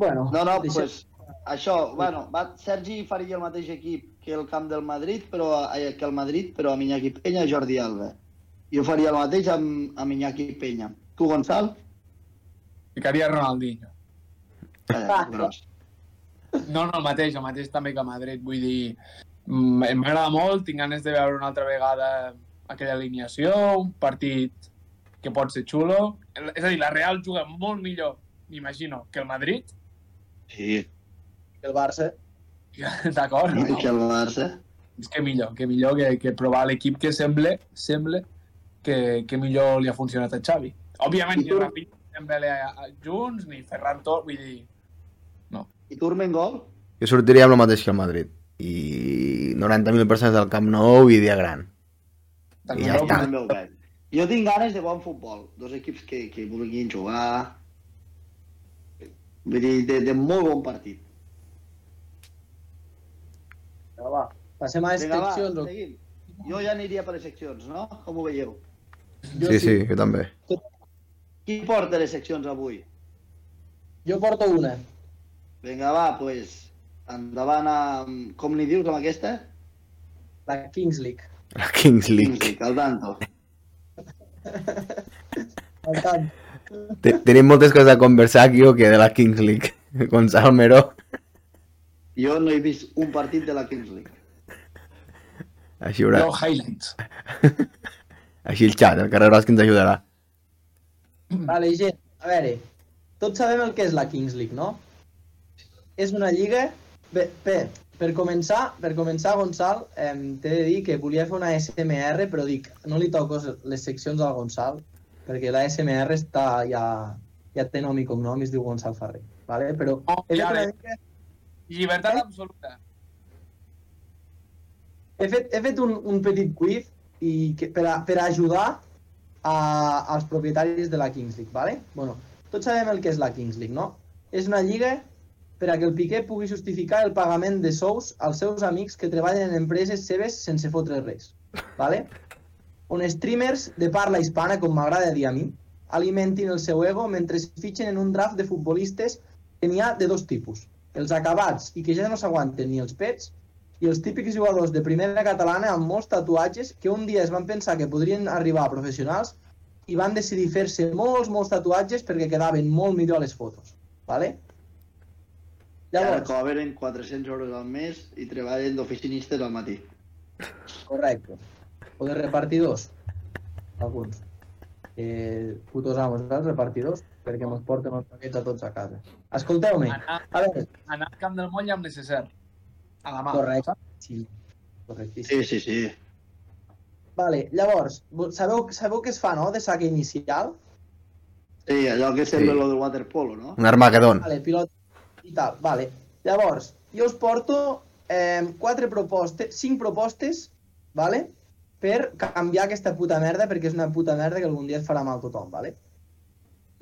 Bueno, No, no, deixa- pues, això, bueno, va, Sergi faria el mateix equip que el camp del Madrid, però eh, que el Madrid, però amb Iñaki Peña i Jordi Alba. Jo faria el mateix amb, amb Iñaki Peña. Tu, Gonçal? Ficaria Ronaldinho. Eh, gros. No, no, el mateix, el mateix també que a Madrid. Vull dir, mm, m'agrada molt, tinc ganes de veure una altra vegada aquella alineació, un partit que pot ser xulo. És a dir, la Real juga molt millor, m'imagino, que el Madrid. Sí, el Barça. D'acord, no? que el Barça. És que millor, que millor que, que provar l'equip que sembla, sembla que, que millor li ha funcionat a Xavi. Òbviament, ni? Rafinha ni Dembélé junts, ni Ferran Torres, vull dir... I Turmengol? Jo sortiria amb el mateix que el Madrid. I 90.000 persones al Camp Nou i dia gran. I ja està. Jo tinc ganes de bon futbol. Dos equips que, que vulguin jugar. Vull dir, de, de molt bon partit. Vinga, va. Passem a les Vinga, va, seccions. o- seguim. Jo ja aniria per les seccions, no? Com ho veieu? Jo Sí, sí, jo també. Qui porta les seccions avui? Jo porto una. Vinga, va, doncs, pues, endavant amb... Com li dius amb aquesta? La Kings League. La Kings League. Music, al tanto. Per tant, Te- Tenim moltes coses a conversar aquí o que de la Kings League. Gonçalo Meró. Jo no he vist un partit de la Kings League. Així, haurà... Jo, highlights. Així el xat, el carrer Gros que ens ajudarà. Vale, gent, a veure, tots sabem el que és la Kings League, no? És una lliga... Bé, bé per començar, per començar, Gonçal, eh, t'he de dir que volia fer una SMR, però dic, no li toco les seccions al Gonçal, perquè la SMR està ja, ja té nom i cognom i es diu Gonçal Ferrer, vale? però Oh, he ja fet, una mica, Llibertat absoluta. he fet, he fet un, un petit quiz i que, per, a, per a ajudar a, als propietaris de la Kings League, vale? Bueno, tots sabem el que és la Kings League, no? És una lliga per a que el Piqué pugui justificar el pagament de sous als seus amics que treballen en empreses seves sense fotre res, vale? On streamers de parla hispana, com m'agrada dir a mi, alimentin el seu ego mentre es fitxen en un draft de futbolistes que n'hi ha de dos tipus. Els acabats i que ja no s'aguanten ni els pets i els típics jugadors de primera catalana amb molts tatuatges que un dia es van pensar que podrien arribar a professionals i van decidir fer-se molts, molts tatuatges perquè quedaven molt millor a les fotos. Vale? Llavors, cobren 400 euros al mes i treballen d'oficinistes al matí. correcte. O de repartidors. Alguns. Eh, putos amos, saps? Repartidors, perquè mos porten els paquets a tots a casa. Escolteu-me. Anar, A veure, anar al camp del moll amb necessar. A la mà. correcte. Sí, correctíssim. Sí, sí, sí. Vale, llavors, vo- sabeu, sabeu què es fa, no?, de saque inicial? Sí, allò que sembla Sí. lo del waterpolo, no? Un Armagedón. Vale, pilot i tal, vale. Llavors, jo us porto eh, quatre propostes, cinc propostes, vale? per canviar aquesta puta merda, perquè és una puta merda que algun dia et farà mal a tothom, vale?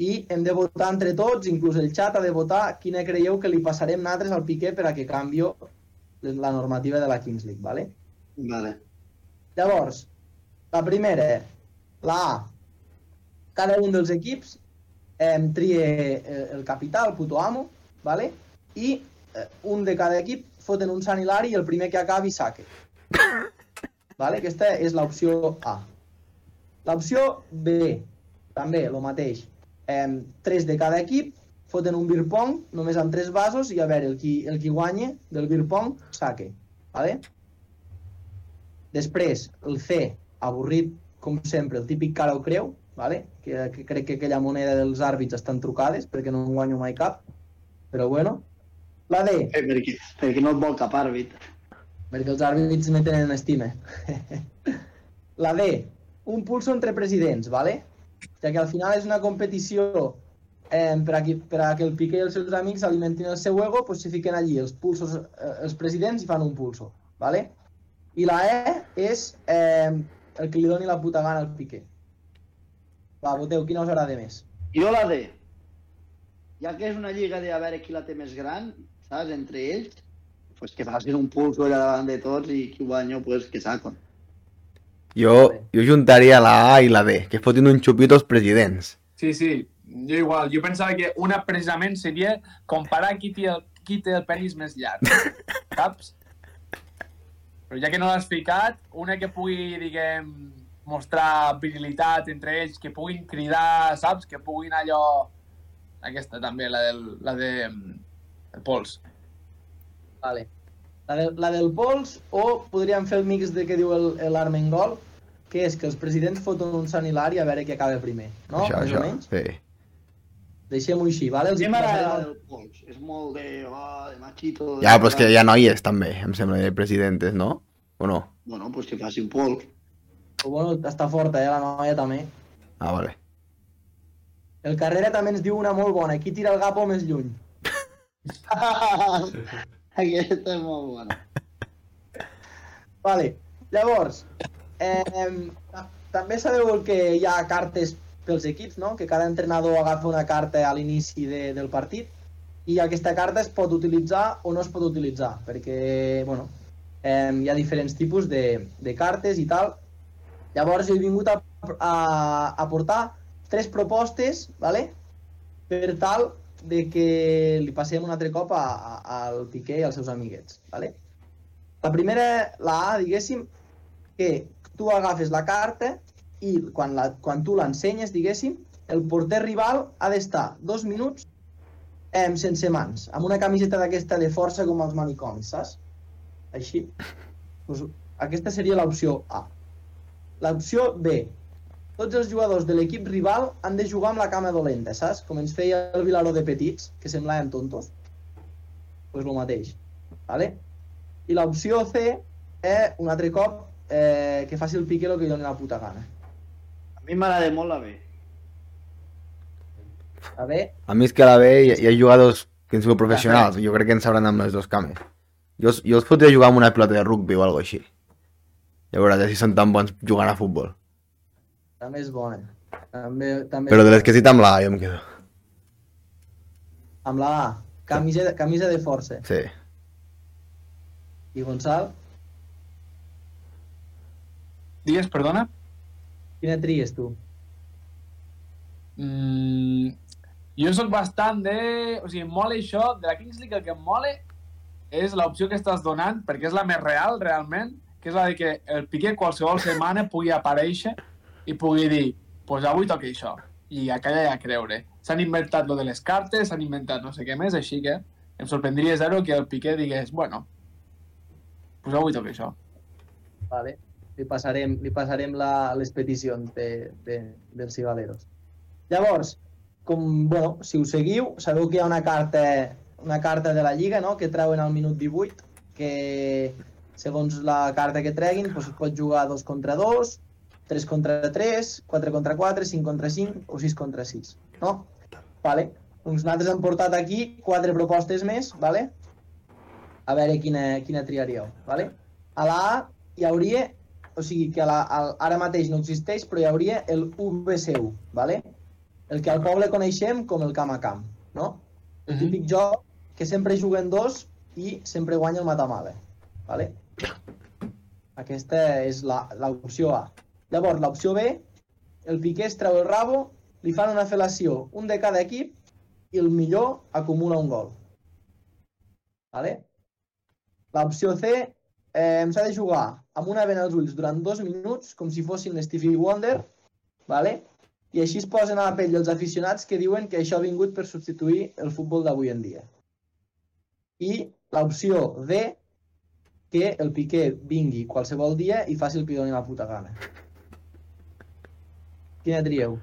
I hem de votar entre tots, inclús el xat ha de votar quina creieu que li passarem nosaltres al Piqué per a que canvio la normativa de la Kings League, vale? Vale. Llavors, la primera, la A. Cada un dels equips eh, trie eh, el capità, el puto amo, ¿vale? i eh, un de cada equip foten un Sant Hilari i el primer que acabi saque. ¿Vale? Aquesta és l'opció A. L'opció B, també, el mateix. Eh, tres de cada equip foten un beer pong, només amb tres vasos, i a veure, el qui, el qui guanya del beer pong, saque. ¿Vale? Després, el C, avorrit, com sempre, el típic cara o creu, vale? que, que crec que aquella moneda dels àrbits estan trucades perquè no en guanyo mai cap, però bueno. La D, Eh, perquè, perquè no et vol cap àrbit. perquè els àrbits me tenen estima. La D, un pulso entre presidents, ¿vale? Ja que al final és una competició eh, per, a, qui- per a que el Piqué i els seus amics alimentin el seu ego, pues se fiquen allí els pulsos, eh, els presidents i fan un pulso, ¿vale? I la E és eh, el que li doni la puta gana al Piqué. Va, voteu, quina us agrada més? Jo la D. Ja que és una lliga de a veure qui la té més gran, saps, entre ells, pues que facin un pulso allà davant de tots i qui guanya, pues que sacon. Jo, jo juntaria la A i la D, que es fotin un xupito als presidents. Sí, sí, jo igual. Jo pensava que una precisament seria comparar qui té el, qui té el penis més llarg. Saps? Però ja que no l'has ficat, una que pugui, diguem, mostrar virilitat entre ells, que puguin cridar, saps? Que puguin allò... Aquesta també, la del, la de, el pols. Vale. La, de, la del pols, o podríem fer el mix de que diu el- l'Armengol, que és que els presidents foten un sant hilari a veure qui acaba primer, no? això, Més això. menys. Sí. Deixem-ho així, vale? Els Sí, m'agrada del pols. És molt de, oh, de machito. De... Ja, però és que hi ha noies també, em sembla, de presidentes, no? O no? Bueno, pues que facin pols. Però bueno, està forta, eh, la noia també. Ah, vale. El Carrera també ens diu una molt bona. Qui tira el gapo més lluny? Aquesta és molt bona. Vale. Llavors, eh, ta- també sabeu el que hi ha cartes pels equips, no? Que cada entrenador agafa una carta a l'inici de, del partit i aquesta carta es pot utilitzar o no es pot utilitzar, perquè, bueno, eh, hi ha diferents tipus de, de cartes i tal. Llavors he vingut a, a, a portar tres propostes, ¿vale? per tal de que li passem un altre cop a, a, al Piqué i als seus amiguets. ¿vale? La primera, la A, diguéssim, que tu agafes la carta i quan, la, quan tu l'ensenyes, diguéssim, el porter rival ha d'estar dos minuts eh, sense mans, amb una camiseta d'aquesta de força com els manicomis, saps? Així. Pues, aquesta seria l'opció A. L'opció B. Tots els jugadors de l'equip rival han de jugar amb la cama dolenta, saps? Com ens feia el Vilaró de petits, que semblaven tontos. Doncs pues el mateix. Vale? I l'opció C, eh, un altre cop, eh, que faci el Piqué el que doni la puta gana. A mi m'agrada molt la B. A veure, A mi és que a la B hi, hi ha jugadors que han sigut professionals, jo crec que en sabran amb les dues cames. Jo, jo els podria jugar amb una pilota de rugby o alguna així. Ja veuràs si són tan bons jugant a futbol. També és bona. També, també Però de les que cita amb la A jo em quedo. Amb la A, camisa, camisa de força. Sí. I Gonçal, Digues, perdona? quina tries tu? Mm, jo sóc bastant de... O sigui, em mola això. De la Kings League el que em mola és l'opció que estàs donant, perquè és la més real, realment, que és la de que el Piqué qualsevol setmana pugui aparèixer i pugui dir pues avui toca això. I a callar i a creure. S'han inventat lo de les cartes, s'han inventat no sé què més, així que em sorprendria zero que el Piqué digués, bueno, pues avui toca això. Vale. Li passarem, li passarem la, les peticions de, de, dels cigaleros. Llavors, com, bueno, si us seguiu, sabeu que hi ha una carta, una carta de la Lliga, no?, que treuen al minut 18, que segons la carta que treguin, doncs es pot jugar 2 contra 2, 3 contra 3, 4 contra 4, 5 contra 5 o 6 contra 6, no? Vale. Doncs nosaltres hem portat aquí quatre propostes més, vale? a veure quina, quina triaríeu. Vale? A la A hi hauria, o sigui que a la, a, ara mateix no existeix, però hi hauria el VCU, vale? el que al poble coneixem com el camp a camp, no? El Mhm. típic joc que sempre juguen dos i sempre guanya el matamala. Vale? Aquesta és la- l'opció A. Llavors, l'opció B, el Piqué es treu el rabo, li fan una fel·lació, un de cada equip, i el millor acumula un gol. Vale? L'opció C, eh, s'ha de jugar amb una vena als ulls durant dos minuts, com si fossin l'Stevie Wonder, vale? i així es posen a la pell els aficionats que diuen que això ha vingut per substituir el futbol d'avui en dia. I l'opció D, que el Piqué vingui qualsevol dia i faci el que li doni la puta gana. Quina trieu?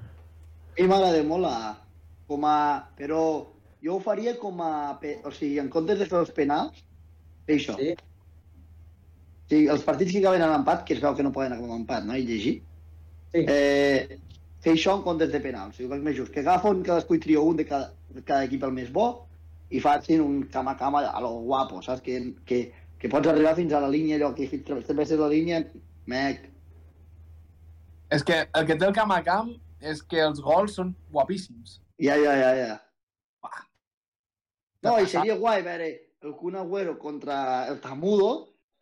A mi m'agrada molt la. Com a... Però jo ho faria com a... O sigui, en comptes de fer els penals, fer això. Sí. O sigui, els partits que acaben en empat, que es veu que no poden acabar en empat, no? I llegir. Sí. Eh, fer això en comptes de penals. O sigui, veig més just. Que agafen cadascú i trio un de cada, de cada equip el més bo i facin un cama a cama a lo guapo, saps? Que, que, que pots arribar fins a la línia, allò que fins travesses la línia, mec. És que el que té el camp a camp és que els gols són guapíssims. Ja, ja, ja, ja. No, i seria guai veure el Kun Agüero contra el Tamudo,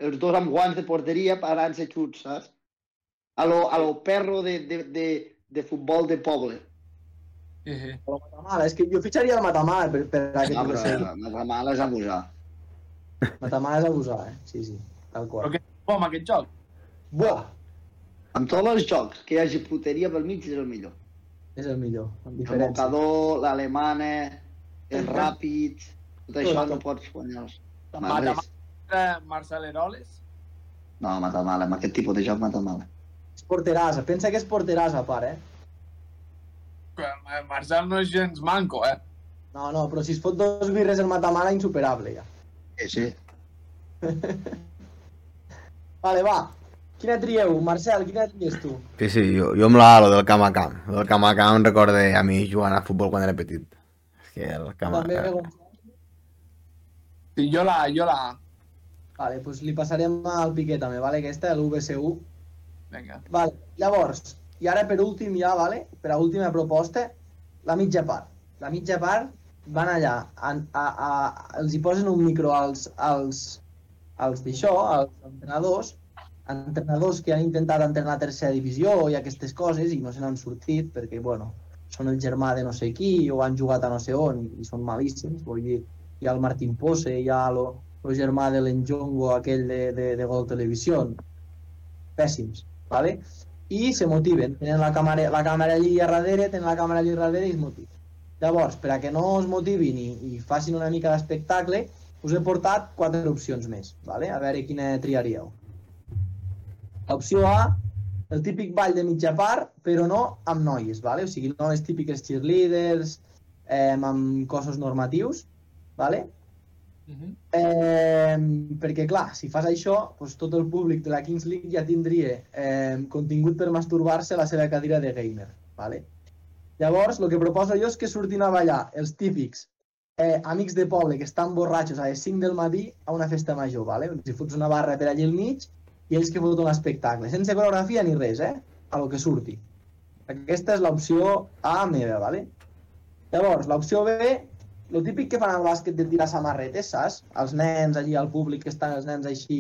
els dos amb guants de porteria parant-se xuts, saps? A lo, a lo perro de, de, de, de futbol de poble. Sí, sí. Però Matamala, és que jo fitxaria el Matamala per, per aquest No, no, però eh, la mala és abusar. Matamala és abusar, eh? Sí, sí, tal qual. Però què bo amb aquest joc? Buah, Amb tots els jocs que hi hagi puteria pel mig és el millor. és el millor, amb El diferència. mocador, l'alemana, els ràpids, tot això no pots guanyar-los. Mata eh, Marcel Heroles? No, mata mal, amb aquest tipus de joc mata mal. És porteràs, pensa que és porteràs a part, eh? Que eh, Marcel no és gens manco, eh? No, no, però si es fot dos birres el Matamala, insuperable, ja. Sí, sí. Vale, va. Quina trieu? Marcel, quina tries tu? Sí, sí, jo, jo amb la, lo del camp a camp. Lo del camp a camp em recorda a mi jugant a futbol quan era petit. És que el camp a camp... Sí, jo la, jo la... A. Vale, doncs li passarem al Piqué també, vale? Aquesta, l'UBSU. Vinga. Vale, llavors, i ara per últim ja, vale? per a última proposta, la mitja part. La mitja part van allà, a, a, a, els hi posen un micro als, als, als d'això, als entrenadors, entrenadors que han intentat entrenar a tercera divisió i aquestes coses i no se n'han sortit perquè, bueno, són el germà de no sé qui o han jugat a no sé on i, són malíssims, vull dir, hi ha el Martín Pose, hi ha lo, lo germà de l'Enjongo aquell de, de, de Gol Televisió, pèssims, ¿vale? i se motiven, tenen la càmera, la càmera allí a darrere, tenen la càmera allí a darrere i es motiven. Llavors, per a que no es motivin i, i facin una mica d'espectacle, us he portat quatre opcions més, ¿vale? a veure quina triaríeu. Opció A, el típic ball de mitja part, però no amb noies, ¿vale? o sigui, no les típiques cheerleaders, eh, amb cossos normatius, ¿vale? Uh -huh. Eh, perquè, clar, si fas això, doncs tot el públic de la Kings League ja tindria eh, contingut per masturbar-se a la seva cadira de gamer. ¿vale? Llavors, el que proposo jo és que surtin a ballar els típics eh, amics de poble que estan borratxos a les 5 del matí a una festa major. ¿vale? Si fots una barra per allà al mig i ells que foten l'espectacle, sense coreografia ni res, eh? a lo que surti. Aquesta és l'opció A meva, ¿vale? Llavors, l'opció B el típic que fan al bàsquet de tirar samarretes, saps? Els nens allí, al públic, que estan els nens així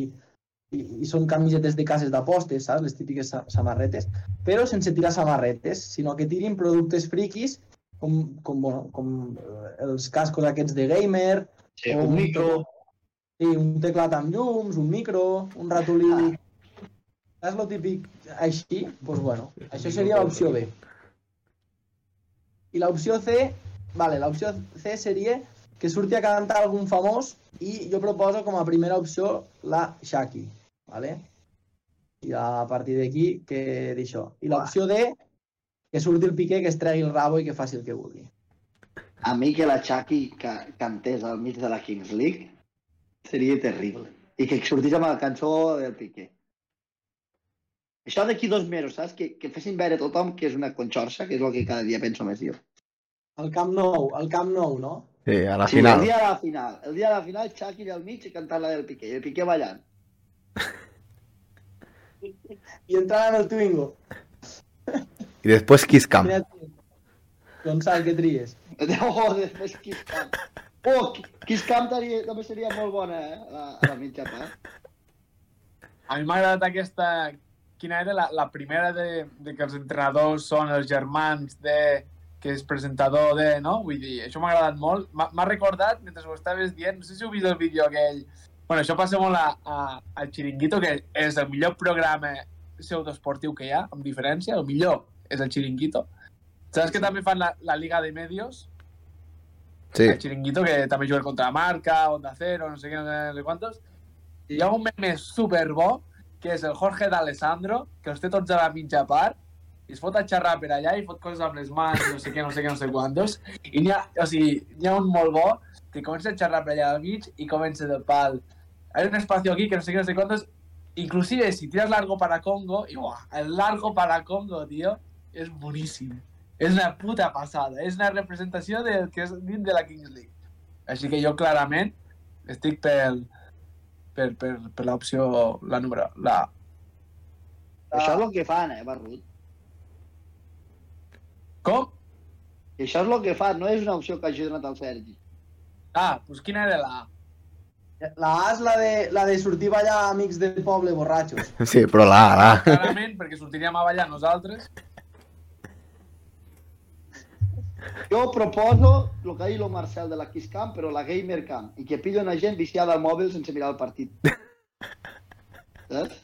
i, i són camisetes de cases d'apostes, saps? Les típiques sa samarretes, però sense tirar samarretes, sinó que tirin productes friquis com, com, bueno, com eh, els cascos aquests de gamer, Sí, o un micro. sí, un teclat amb llums, un micro, un ratolí... Saps el típic així? Doncs bueno, això seria l'opció B. I l'opció C, vale, l'opció C seria que surti a cantar algun famós i jo proposo com a primera opció la Shaki, vale? I a partir d'aquí, que d'això. I l'opció D, que surti el Piqué, que es tregui el rabo i que faci el que vulgui. A mi que la Chucky ca cantés al mig de la Kings League seria terrible. I que sortís amb la cançó del Piqué. Això d'aquí dos mesos, saps? Que, que fessin veure a tothom que és una conxorxa, que és el que cada dia penso més jo. El Camp Nou, el Camp Nou, no? Sí, a la Sí, final. el dia de la final. El dia de la final, allà al mig i cantant la del Piqué. I el Piqué ballant. I entrant en el Twingo. I després Kiss Camp. Gonçal, què tries? Oh, després Kiss Camp. Oh, Kiss Camp també també seria molt bona, eh? A la, a la mitja part. A mi m'ha agradat aquesta... Quina era la, la primera de, de que els entrenadors són els germans de que és presentador de, no? Vull dir, això m'ha agradat molt. M'ha recordat, mentre ho estaves dient, no sé si heu vist el vídeo aquell... Bueno, això passa molt a, a, al Chiringuito, que és el millor programa pseudoesportiu que hi ha, amb diferència. El millor és el Chiringuito. Saps que també fan la, la Liga de Medios? Sí. El Chiringuito, que també juga contra Marca, Onda Cero, no sé què, no sé quantos. Hi ha un meme superbo, que és el Jorge d'Alessandro, que els té tots a la mitja part, i es fot a xerrar per allà i fot coses amb les mans, no sé què, no sé què, no sé quantos, i n'hi ha, o sigui, n'hi ha un molt bo que comença a xerrar per allà al mig i comença del pal. Hay un espacio aquí que no sé qué, no sé cuántos. Inclusive si tiras largo para Congo, y ¡buah! el largo para Congo, tío, es buenísimo. És una puta passada. És una representació del que és dins de la Kings League. Així que jo clarament estic pel, per, per, per l'opció, la número... La... Això és el que fan, eh, Barrut. Com? I això és el que fan, no és una opció que hagi donat el Sergi. Ah, doncs quina era la A? La A és la de, la de sortir a ballar amics del poble borratxos. Sí, però la, la. Clarament, perquè sortiríem a ballar nosaltres. Jo proposo el que ha dit el Marcel de la Kiss Camp, però la Gamer Camp, i que pillo una gent viciada al mòbil sense mirar el partit. Saps?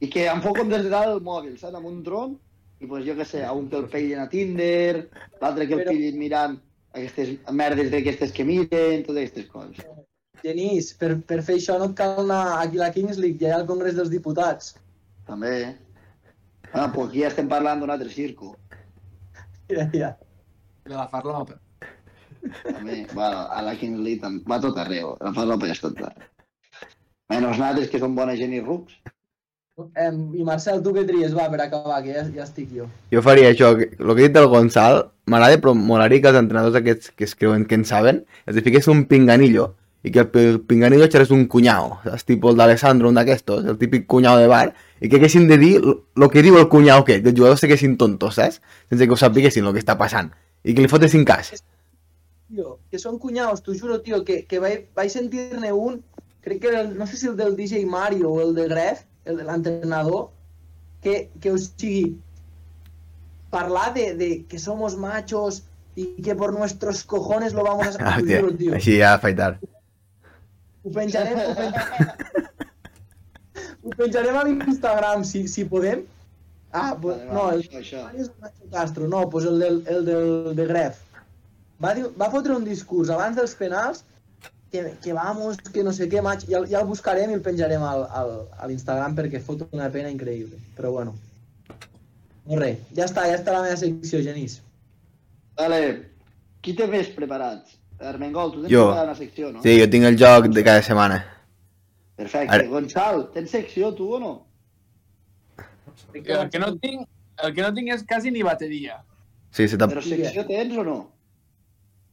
I que enfoquen des de dalt el mòbil, saps? Amb un dron, i pues jo què sé, a un que el pillin a Tinder, l'altre que el Però- pillin mirant aquestes merdes d'aquestes que miren, totes aquestes coses. Genís, per, per fer això no et cal anar aquí a la Kings League, ja hi ha el Congrés dels Diputats. També. Ah, pues aquí ja estem parlant d'un altre circo. Ja, ja. De la farlopa. També, bueno, a la Kings League tam- va tot arreu, la fa l'opa ja és tot arreu. Menys nosaltres que som bona gent i rucs. Em, I Marcel, tu què tries? Va, per acabar, que ja, ja estic jo. Jo faria això, que- el que he dit del Gonçal, m'agrada, però molaria que els entrenadors aquests que es creuen que en saben, els hi fiqués un pinganillo, i que el, pi- el pinganillo xerés un cunyau, saps? Tipo el d'Alessandro, un d'aquestos, el típic cunyau de bar, i que haguessin de dir el que diu el cunyau que els jugadors s'haguessin tontos, saps? Sense que ho sapiguessin el que està passant. I que li fotessin cas. Tio, que són cunyaus, t'ho juro, tio, que, que vaig, vaig sentir-ne un, crec que el, no sé si el del DJ Mario o el de Gref, el de l'entrenador, que, que o sigui, parlar de, de que somos machos y que por nuestros cojones lo vamos a hacer, Ah, juro, tio. així ja afaitar. Ho penjarem, ho penjarem, ho penjarem a l'Instagram, si, si podem. Ah, pues, no, el, això, això. és Nacho Castro, no, pues el del, el del de Gref. Va, dir, va fotre un discurs abans dels penals que, que vamos, que no sé què, maig, ja, ja el buscarem i el penjarem al, al, a l'Instagram perquè fot una pena increïble. Però bueno. No res, ja està, ja està la meva secció, Genís. Vale, qui té més preparats? Armengol, tu tens Jo. una secció, no? Sí, jo tinc el joc de cada setmana. Perfecte. Ara- Gonçal, tens secció tu o no? El que no tinc, el que no tinc és quasi ni bateria. Sí, se. Però secció tens o no?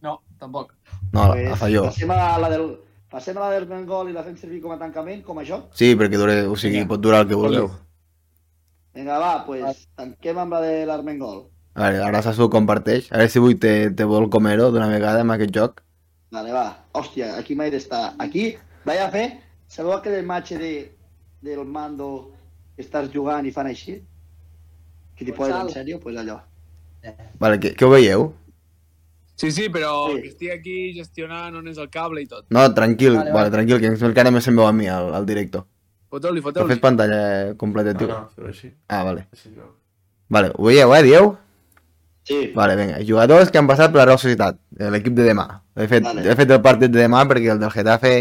No, tampoc. No, la, la fa jo. Passem a la del... Passem a la del Armengol i la fem servir com a tancament, com a joc? Sí, perquè dure, o sigui, pot durar el que vulgueu. Vinga, va, pues, tanquem amb la de l'Armengol. A veure, ara saps ho comparteix. A veure si avui te, te vol comero d'una vegada amb aquest joc. Vale, va. Hòstia, aquí m'he d'estar. Aquí vaig a fer... Sabeu aquell match de, del mando que estàs jugant i fan així? Que t'hi poses en Gonçal. sèrio? Pues allò. Vale, què, què ho veieu? Sí, sí, però Sí. que estic aquí gestionant on és el cable i tot. No, tranquil, Vale, vale, vale. tranquil, que encara més se'm veu a mi al, al directo. Foteu-li, foteu-li. fes pantalla completa, No, tio? no, però així. Ah, vale. així no. Vale, ho veieu, eh, dieu? Sí. Vale, vinga. Jugadors que han passat per la Real Societat, l'equip de demà. He fet, Vale. he fet el partit de demà perquè el del Getafe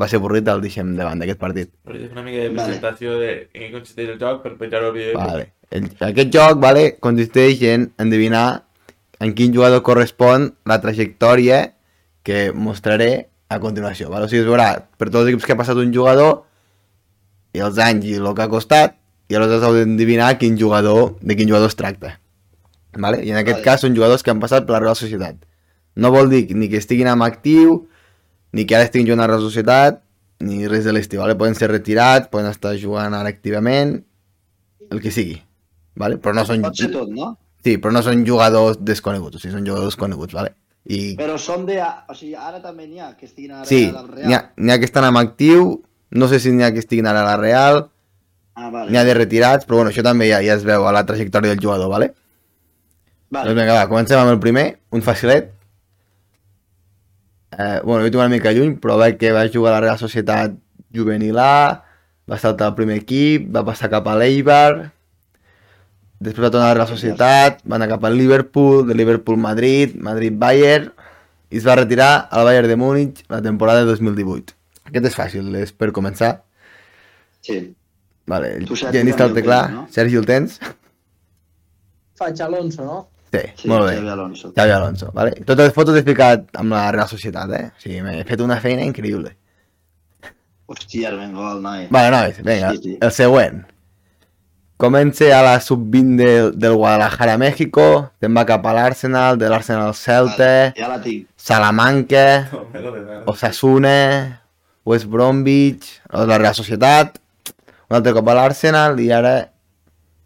va ser avorrit, el deixem davant d'aquest partit. Però és una mica de Vale. presentació de en què consisteix el joc per penjar el vídeo. Vale. El, aquest joc vale, consisteix en endevinar en quin jugador correspon la trajectòria que mostraré a continuació. Vale? O sigui, es veurà per tots els equips que ha passat un jugador i els anys i el que ha costat i aleshores heu d'endevinar quin jugador, de quin jugador es tracta. Vale? I en aquest Vale. cas són jugadors que han passat per la Real Societat. No vol dir ni que estiguin en actiu, ni que ara estiguin jugant a la Real Societat, ni res de l'estiu. Vale? Poden ser retirats, poden estar jugant ara activament, el que sigui. Vale? Però no són... Pot ser tot, no? Sí, però no són jugadors desconeguts, o sigui, són jugadors coneguts, vale? I Però són de... O sigui, ara també n'hi ha que estiguin ara sí, a la Real. n'hi ha, ha que estan en actiu, no sé si n'hi ha que estiguin ara a la Real, Ah, vale. n'hi ha de retirats, però bueno, això també ja, ja es veu a la trajectòria del jugador, vale? Vale. Doncs vinga, va, comencem amb el primer, un facilet. Eh, bueno, jo tinc una mica lluny, però veig que va jugar a la Real Societat Juvenil A, va saltar al primer equip, va passar cap a l'Eibar, després va tornar a la Real Societat, va anar cap al Liverpool, de Liverpool Madrid, Madrid-Bayern, i es va retirar al Bayern de Múnich la temporada de 2018. Aquest és fàcil, és per començar. Sí. Vale, el Tu, Sergi, té el tens, no? Sergi el tens? faig Alonso, no? Sí, Sí, molt bé. Xavi Alonso. Xavi Alonso, vale? Totes les fotos he ficat amb la Real Societat, eh? O sigui, m'he fet una feina increïble. Hòstia, Armengol, noi. Vale, nois, vinga, Sí, sí. el següent. Comença a la sub-20 del, del Guadalajara, México, te'n va cap a l'Arsenal, de l'Arsenal al Celta, Ja la tinc. Salamanca. Osasuna, West Bromwich, la Real Societat, un altre cop a l'Arsenal i ara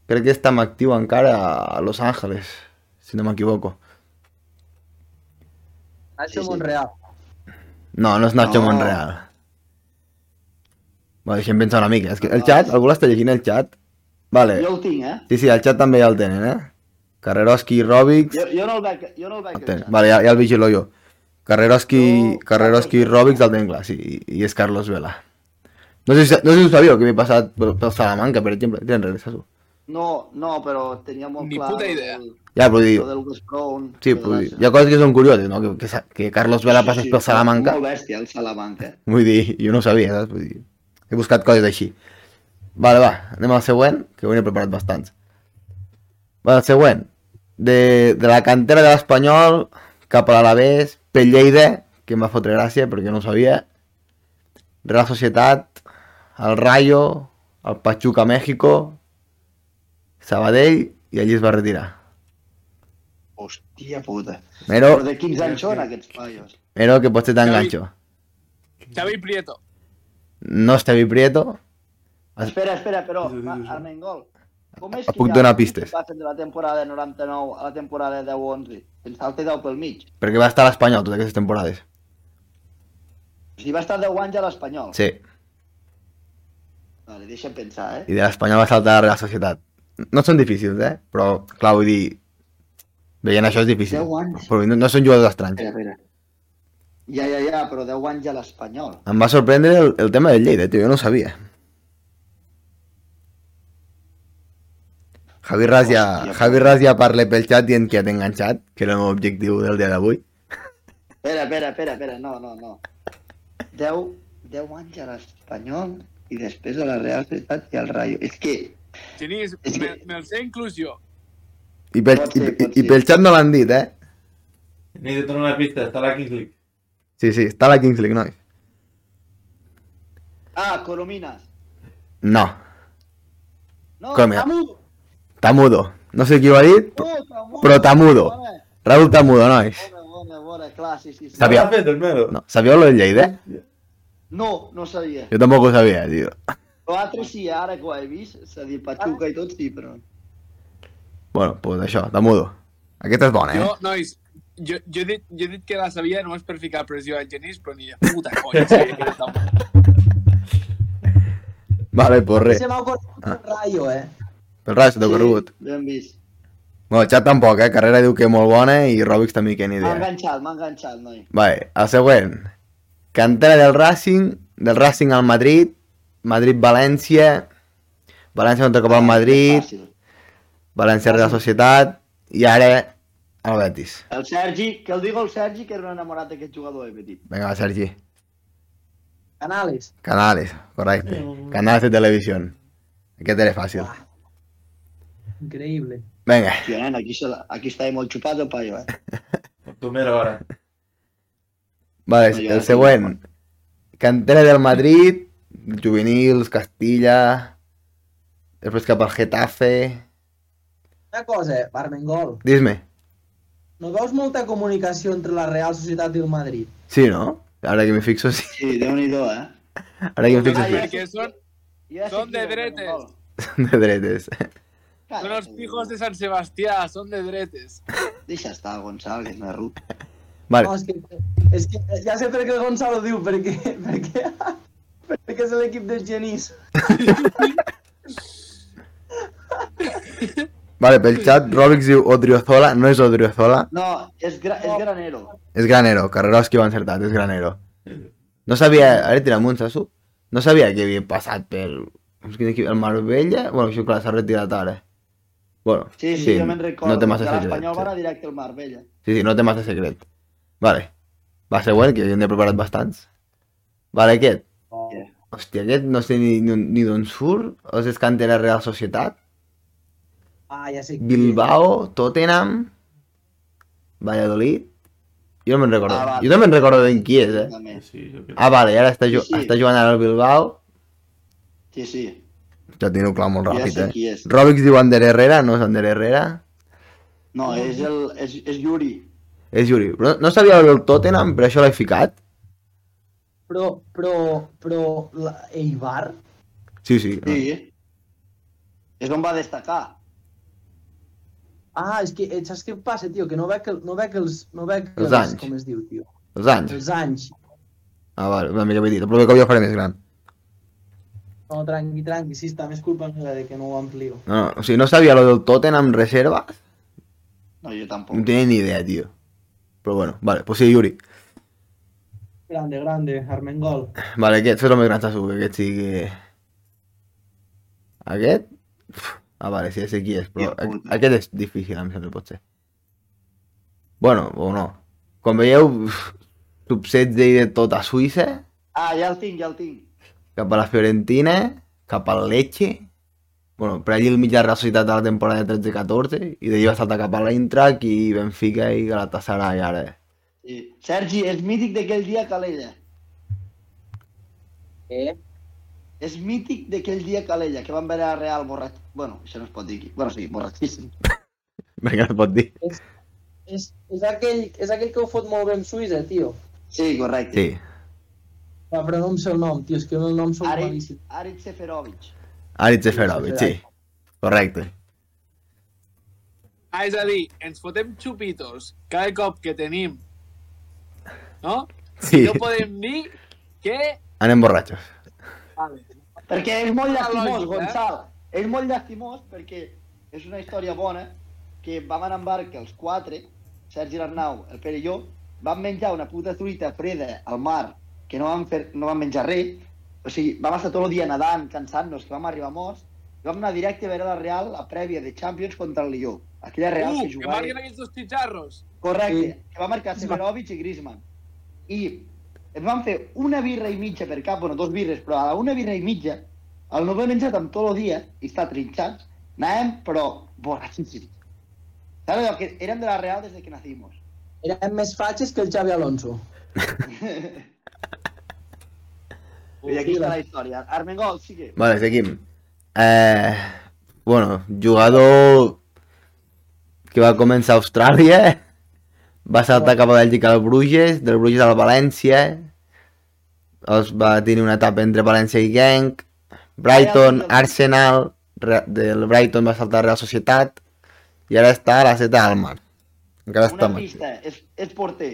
crec que està actiu encara a Los Angeles, si no m'equivoco. Nacho Sí, sí. Monreal. No, no és Nacho No. Monreal. Bueno, deixem pensar una mica. És que el xat, algú l'està llegint el xat? Vale. Jo el tinc, eh? Sí, sí, el xat també ja el tenen, eh? Carreroski Robics... Jo, jo no el veig, jo no el veig. El tenen. Vale, ja, ja el vigilo jo. Carreroski, No, Carreroski i Robics el tenen clar, sí, i, i és Carlos Vela. No sé, si, no sé si ho sabíeu, que m'he passat pel, pel Salamanca, per exemple. Tenen res. No, no, però tenia molt Ni clar... puta idea. del- Ja, però dir... Sí, del- dir, hi ha coses que són curioses, no? Que, que, que Carlos Vela Sí, passés sí, pel Salamanca. Molt bèstia, el Salamanca. Vull dir, jo no sabia, saps? Vull dir, he buscat coses així. Vale, va, anem al següent, que avui n'he preparat bastants. Va, el següent. De, de la cantera de l'Espanyol cap a l'Alavés, pel Lleida, que em va fotre gràcia perquè no ho sabia. Real Societat, el Rayo, el Pachuca México, Sabadell i allí es va retirar. Hòstia puta. Mero, Però de quins anys són aquests paios? mero que potser t'enganxo. Xavi Prieto. No Estevi Prieto, Espera, espera, però. Armengol, com és que puc donar equips pistes. que passen de la temporada 99 a la temporada 10-11? Ens salta 10 pel mig. perquè va estar a l'Espanyol totes aquestes temporades. O sigui, va estar 10 anys a l'Espanyol. Sí, Vale, deixa'm pensar, eh? i de l'Espanyol va saltar a la Real Societat. No són difícils, eh? Però, clar, vull dir... Veient això és difícil. 10 anys. Però no, no són jugadors estranys. Espera, espera. Ja, ja, ja, però 10 anys a l'Espanyol. Em va sorprendre el, el tema del Lleida, tio, jo no ho sabia. Javi Ras ja, Hòstia, Javi Ras ja parla pel xat dient que ja t'he enganxat, que era el meu objectiu del dia d'avui. Espera, espera, espera, espera, no, no, no. 10, 10 anys a l'Espanyol i després a la Real Societat i al Rayo. És que, Genís, És me, que- me'l sé inclusió. I pel, Pot i, ser, i, pot i ser. pel xat no l'han dit, eh? Ni de donar una pista, està a la Kings League. Sí, sí, està a la Kings League, nois. ah, Corominas. No, No, Coromina. Tamudo. Tamudo. No sé qui ho ha dit, Oh, Tamudo. però Tamudo. Bona, Raúl Tamudo, nois. bona, bona, bona, clar, sí, sí. sí. Sabia- Què ha fet el Melo? No, sabíeu lo del Lleida? No, no sabia. Jo tampoc ho sabia, tio. L'altre sí, ara que ho he vist, és a dir, Pachuca i tot sí, però... Bueno, pues això, Tamudo. Aquesta és bona, eh? Jo, nois, jo, jo, he dit, jo he dit que la sabia només per ficar pressió al Genís, però ni de puta conya sabia que era tan Vale, pues res. Se m'ha ocorregut Ah. un rayo, eh? Pel res, t'ho corregut. ben vist. Bueno, el xat tampoc, eh? Carrera diu que molt bona i Robix també que ni M'ha idea. enganxat, m'ha enganxat, noi. Vale, el següent. Cantera del Racing, del Racing al Madrid, Madrid-València, València contra Copa al Madrid, Fàcil. València Real Societat i ara el Betis. El Sergi, que el digo el Sergi, que era un enamorat d'aquest jugador, he dit. Vinga, Sergi. Canales. Canales, correcte. Canales de televisió. Aquest era fàcil. Increïble. Vinga, Tio, nen, aquí, se la, aquí estava molt xupat el paio, eh? Tu mero ara. vale, No, el següent. Cantera del Madrid, juvenils, Castilla, després cap al Getafe... Una cosa, Armengol. Dis-me. No veus molta comunicació entre la Real Societat i el Madrid? Sí, no? Ara que me fixo, sí. Sí, déu-n'hi-do, eh? Ara que me fixo, ja sí. que són, ja Són de dretes. Armengol. De dretes. Són els pijos de Sant Sebastià, són de dretes. Deixa estar, és una ruta. Vale, No, és que, és que ja sé per què el Gonzalo diu, perquè, perquè, perquè és l'equip del Genís. vale, pel xat, Robix diu Odriozola, no és Odriozola, No, és, gra és Granero. és Granero, Carreroski va encertat, és Granero. No sabia, ara tira amunt, saps? No sabia que havia passat per... El Marbella? Bueno, això clar, s'ha retirat ara. Bueno, Sí, sí, jo me'n recordo. no té massa de secret. l'Espanyol va Sí. anar directe al Marbella. sí, sí, no té massa secret. Vale. Va, següent, que jo n'he preparat bastants. Vale, aquest. Ah, ja sé Bilbao, Tottenham, Valladolid... Jo no me'n recordo. Ah, vale. Jo no me'n recordo ben qui és, eh? Sí, jo crec. Ah, vale, ara està, ju Sí, sí. està jugant ara al Bilbao. Sí, sí. Ja tinc clar molt Ja ràpid, sé eh? qui és. Robix diu Ander Herrera, no és Ander Herrera. No, és, el, és, és Yuri. És Yuri. Però no sabia el Tottenham, per això l'he ficat. Però, però, però, la, Eibar? Sí, sí. Sí. És on va destacar. Ah, és que, eh, saps què passa, tio? Que no veig, el, no veig els... No veig Els els, anys. Com es diu, tio? Els anys. Els anys. Ah, vale, una mica petit. Però que jo faré més gran. No, tranqui, tranqui, sí, està més culpa meva de que no ho amplio. No, no, o sigui, no sabia lo del Tottenham reserves. No, jo tampoc. No tenia ni idea, tio. Però bueno, vale, pues sí, Yuri. Grande, grande, Armengol. Vale, aquest és el més gran segur, que aquest sí que... Aquest? Uf, Ah, vale, sí, sé qui és, però aquest és difícil, em sembla, potser. Bueno, o no. Com veieu, uf, sub 16 i de tot a Suïssa, Ah, ja el tinc, ja el tinc. cap a la Fiorentina, cap al Lecce, bueno, per allí el mig de la Real Societat de la temporada 13-14, i d'allí va saltar cap a l'Eintracht i Benfica i Galatasaray ara. Sí. Sergi, és mític d'aquell dia a Calella. Eh? És mític d'aquell dia a Calella, que van veure a Real borratx... Bueno, això no es pot dir aquí. Bueno, sí, borratxíssim. No es pot dir. És, és, aquell, és aquell que ho fot molt bé amb Suïssa, tio. Sí, correcte. Sí. Va, però no em sé el nom, tio, és que el nom són Arit, malíssim. Arit Seferovic. Aritz Seferovic, sí. Correcte. Ah, és a dir, ens fotem xupitos cada cop que tenim, no? Sí, No podem dir que... anem borratxos. Vale. Perquè és molt lògica, eh? Gonçal. És molt llastimós perquè és una història bona que vam anar en barca els quatre, Sergi l'Arnau, el Pere i jo, vam menjar una puta truita freda al mar que no vam, fer, no vam menjar res, o sigui, vam estar tot el dia nedant, cansant-nos, que vam arribar morts, i vam anar directe a veure la Real, la prèvia de Champions contra el Lió. Aquella Real Uh, que que jugava... marquen aquests dos xitxarros. Correcte, Sí. que va marcar Seferovic i Griezmann. I ens van fer una birra i mitja per cap, bueno, dos birres, però una birra i mitja, el no haver menjat amb tot el dia i estar trinxats, anàvem, però borratxíssims. Saps allò que érem de la Real des de que nacimos? Eren més fatxes que el Xavi Alonso. I aquí està la història. Armengol, sigue. Vale, seguim. Eh, bueno, jugador que va començar a Austràlia, va saltar cap a Bèlgica al Bruges, del Bruges al València, els va tenir una etapa entre València i Genk, Brighton, Arsenal, del Brighton va saltar a Real Societat, i ara està a la Zeta al Mar. Encara està Una amb pista, és, és porter.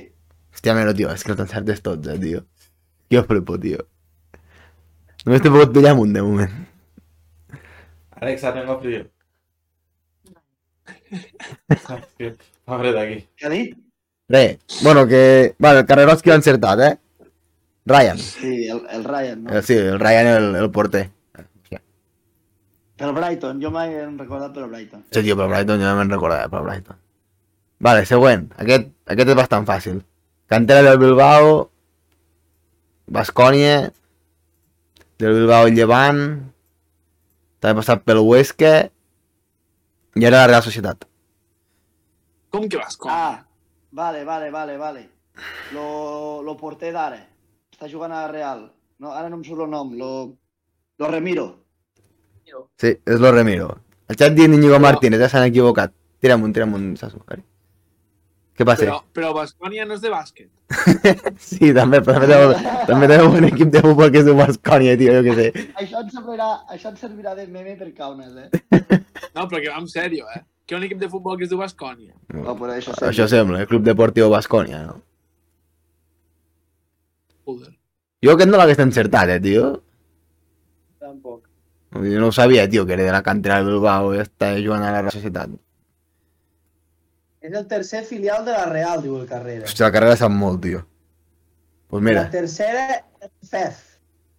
Hòstia, mero, tio, és que t'encertes tots, eh, tio. Jo flipo, tio. Només t'he pogut pillar un de moment. Alexa, tengo frío. Que fa fred aquí. Què ha dit? Re, bueno, que... Bueno, el Carrerós que ha encertat, eh? Ryan. Sí, el, el Ryan, no? Eh, sí, el Ryan, el, el porter. Pel Brighton, jo mai hem recordat pel Brighton. Sí, tio, pel Brighton, jo no me'n recordava, pel Brighton. Vale, següent. Aquest, aquest és bastant fàcil. Cantera del Bilbao, Bascònia, del Bilbao Llevant, també ha passat pel Huesca, i ara la Real Societat. Com que vas com? Ah, vale, vale, vale, vale. Lo, lo porter d'ara. Està jugant a la Real. No, ara no em surt el nom. Lo, lo Remiro. Sí, és lo Remiro. El xat diu Íñigo Martínez, ja s'han equivocat. Tira'm un, tira'm un, Sasu. Ari. Què passa? Però, però Bascònia no és de bàsquet. Sí, també, però també tenim, també tenim un equip de futbol que es diu Bascònia, tio, jo què sé. Això ens servirà, això ens servirà de meme per caunes, eh? No, però que va en sèrio, eh? Que un equip de futbol que es diu Bascònia. No, però això, Això sembla, el Club Deportiu Bascònia, no? Joder. Jo aquest no l'hagués encertat, eh, tio. Jo no ho sabia, tio, que era de la cantera del Bilbao i està jugant a la Real Societat. És el tercer filial de la Real, diu el Carrera. Hòstia, la carrera sap molt, tio. Pues mira, La tercera és Fez.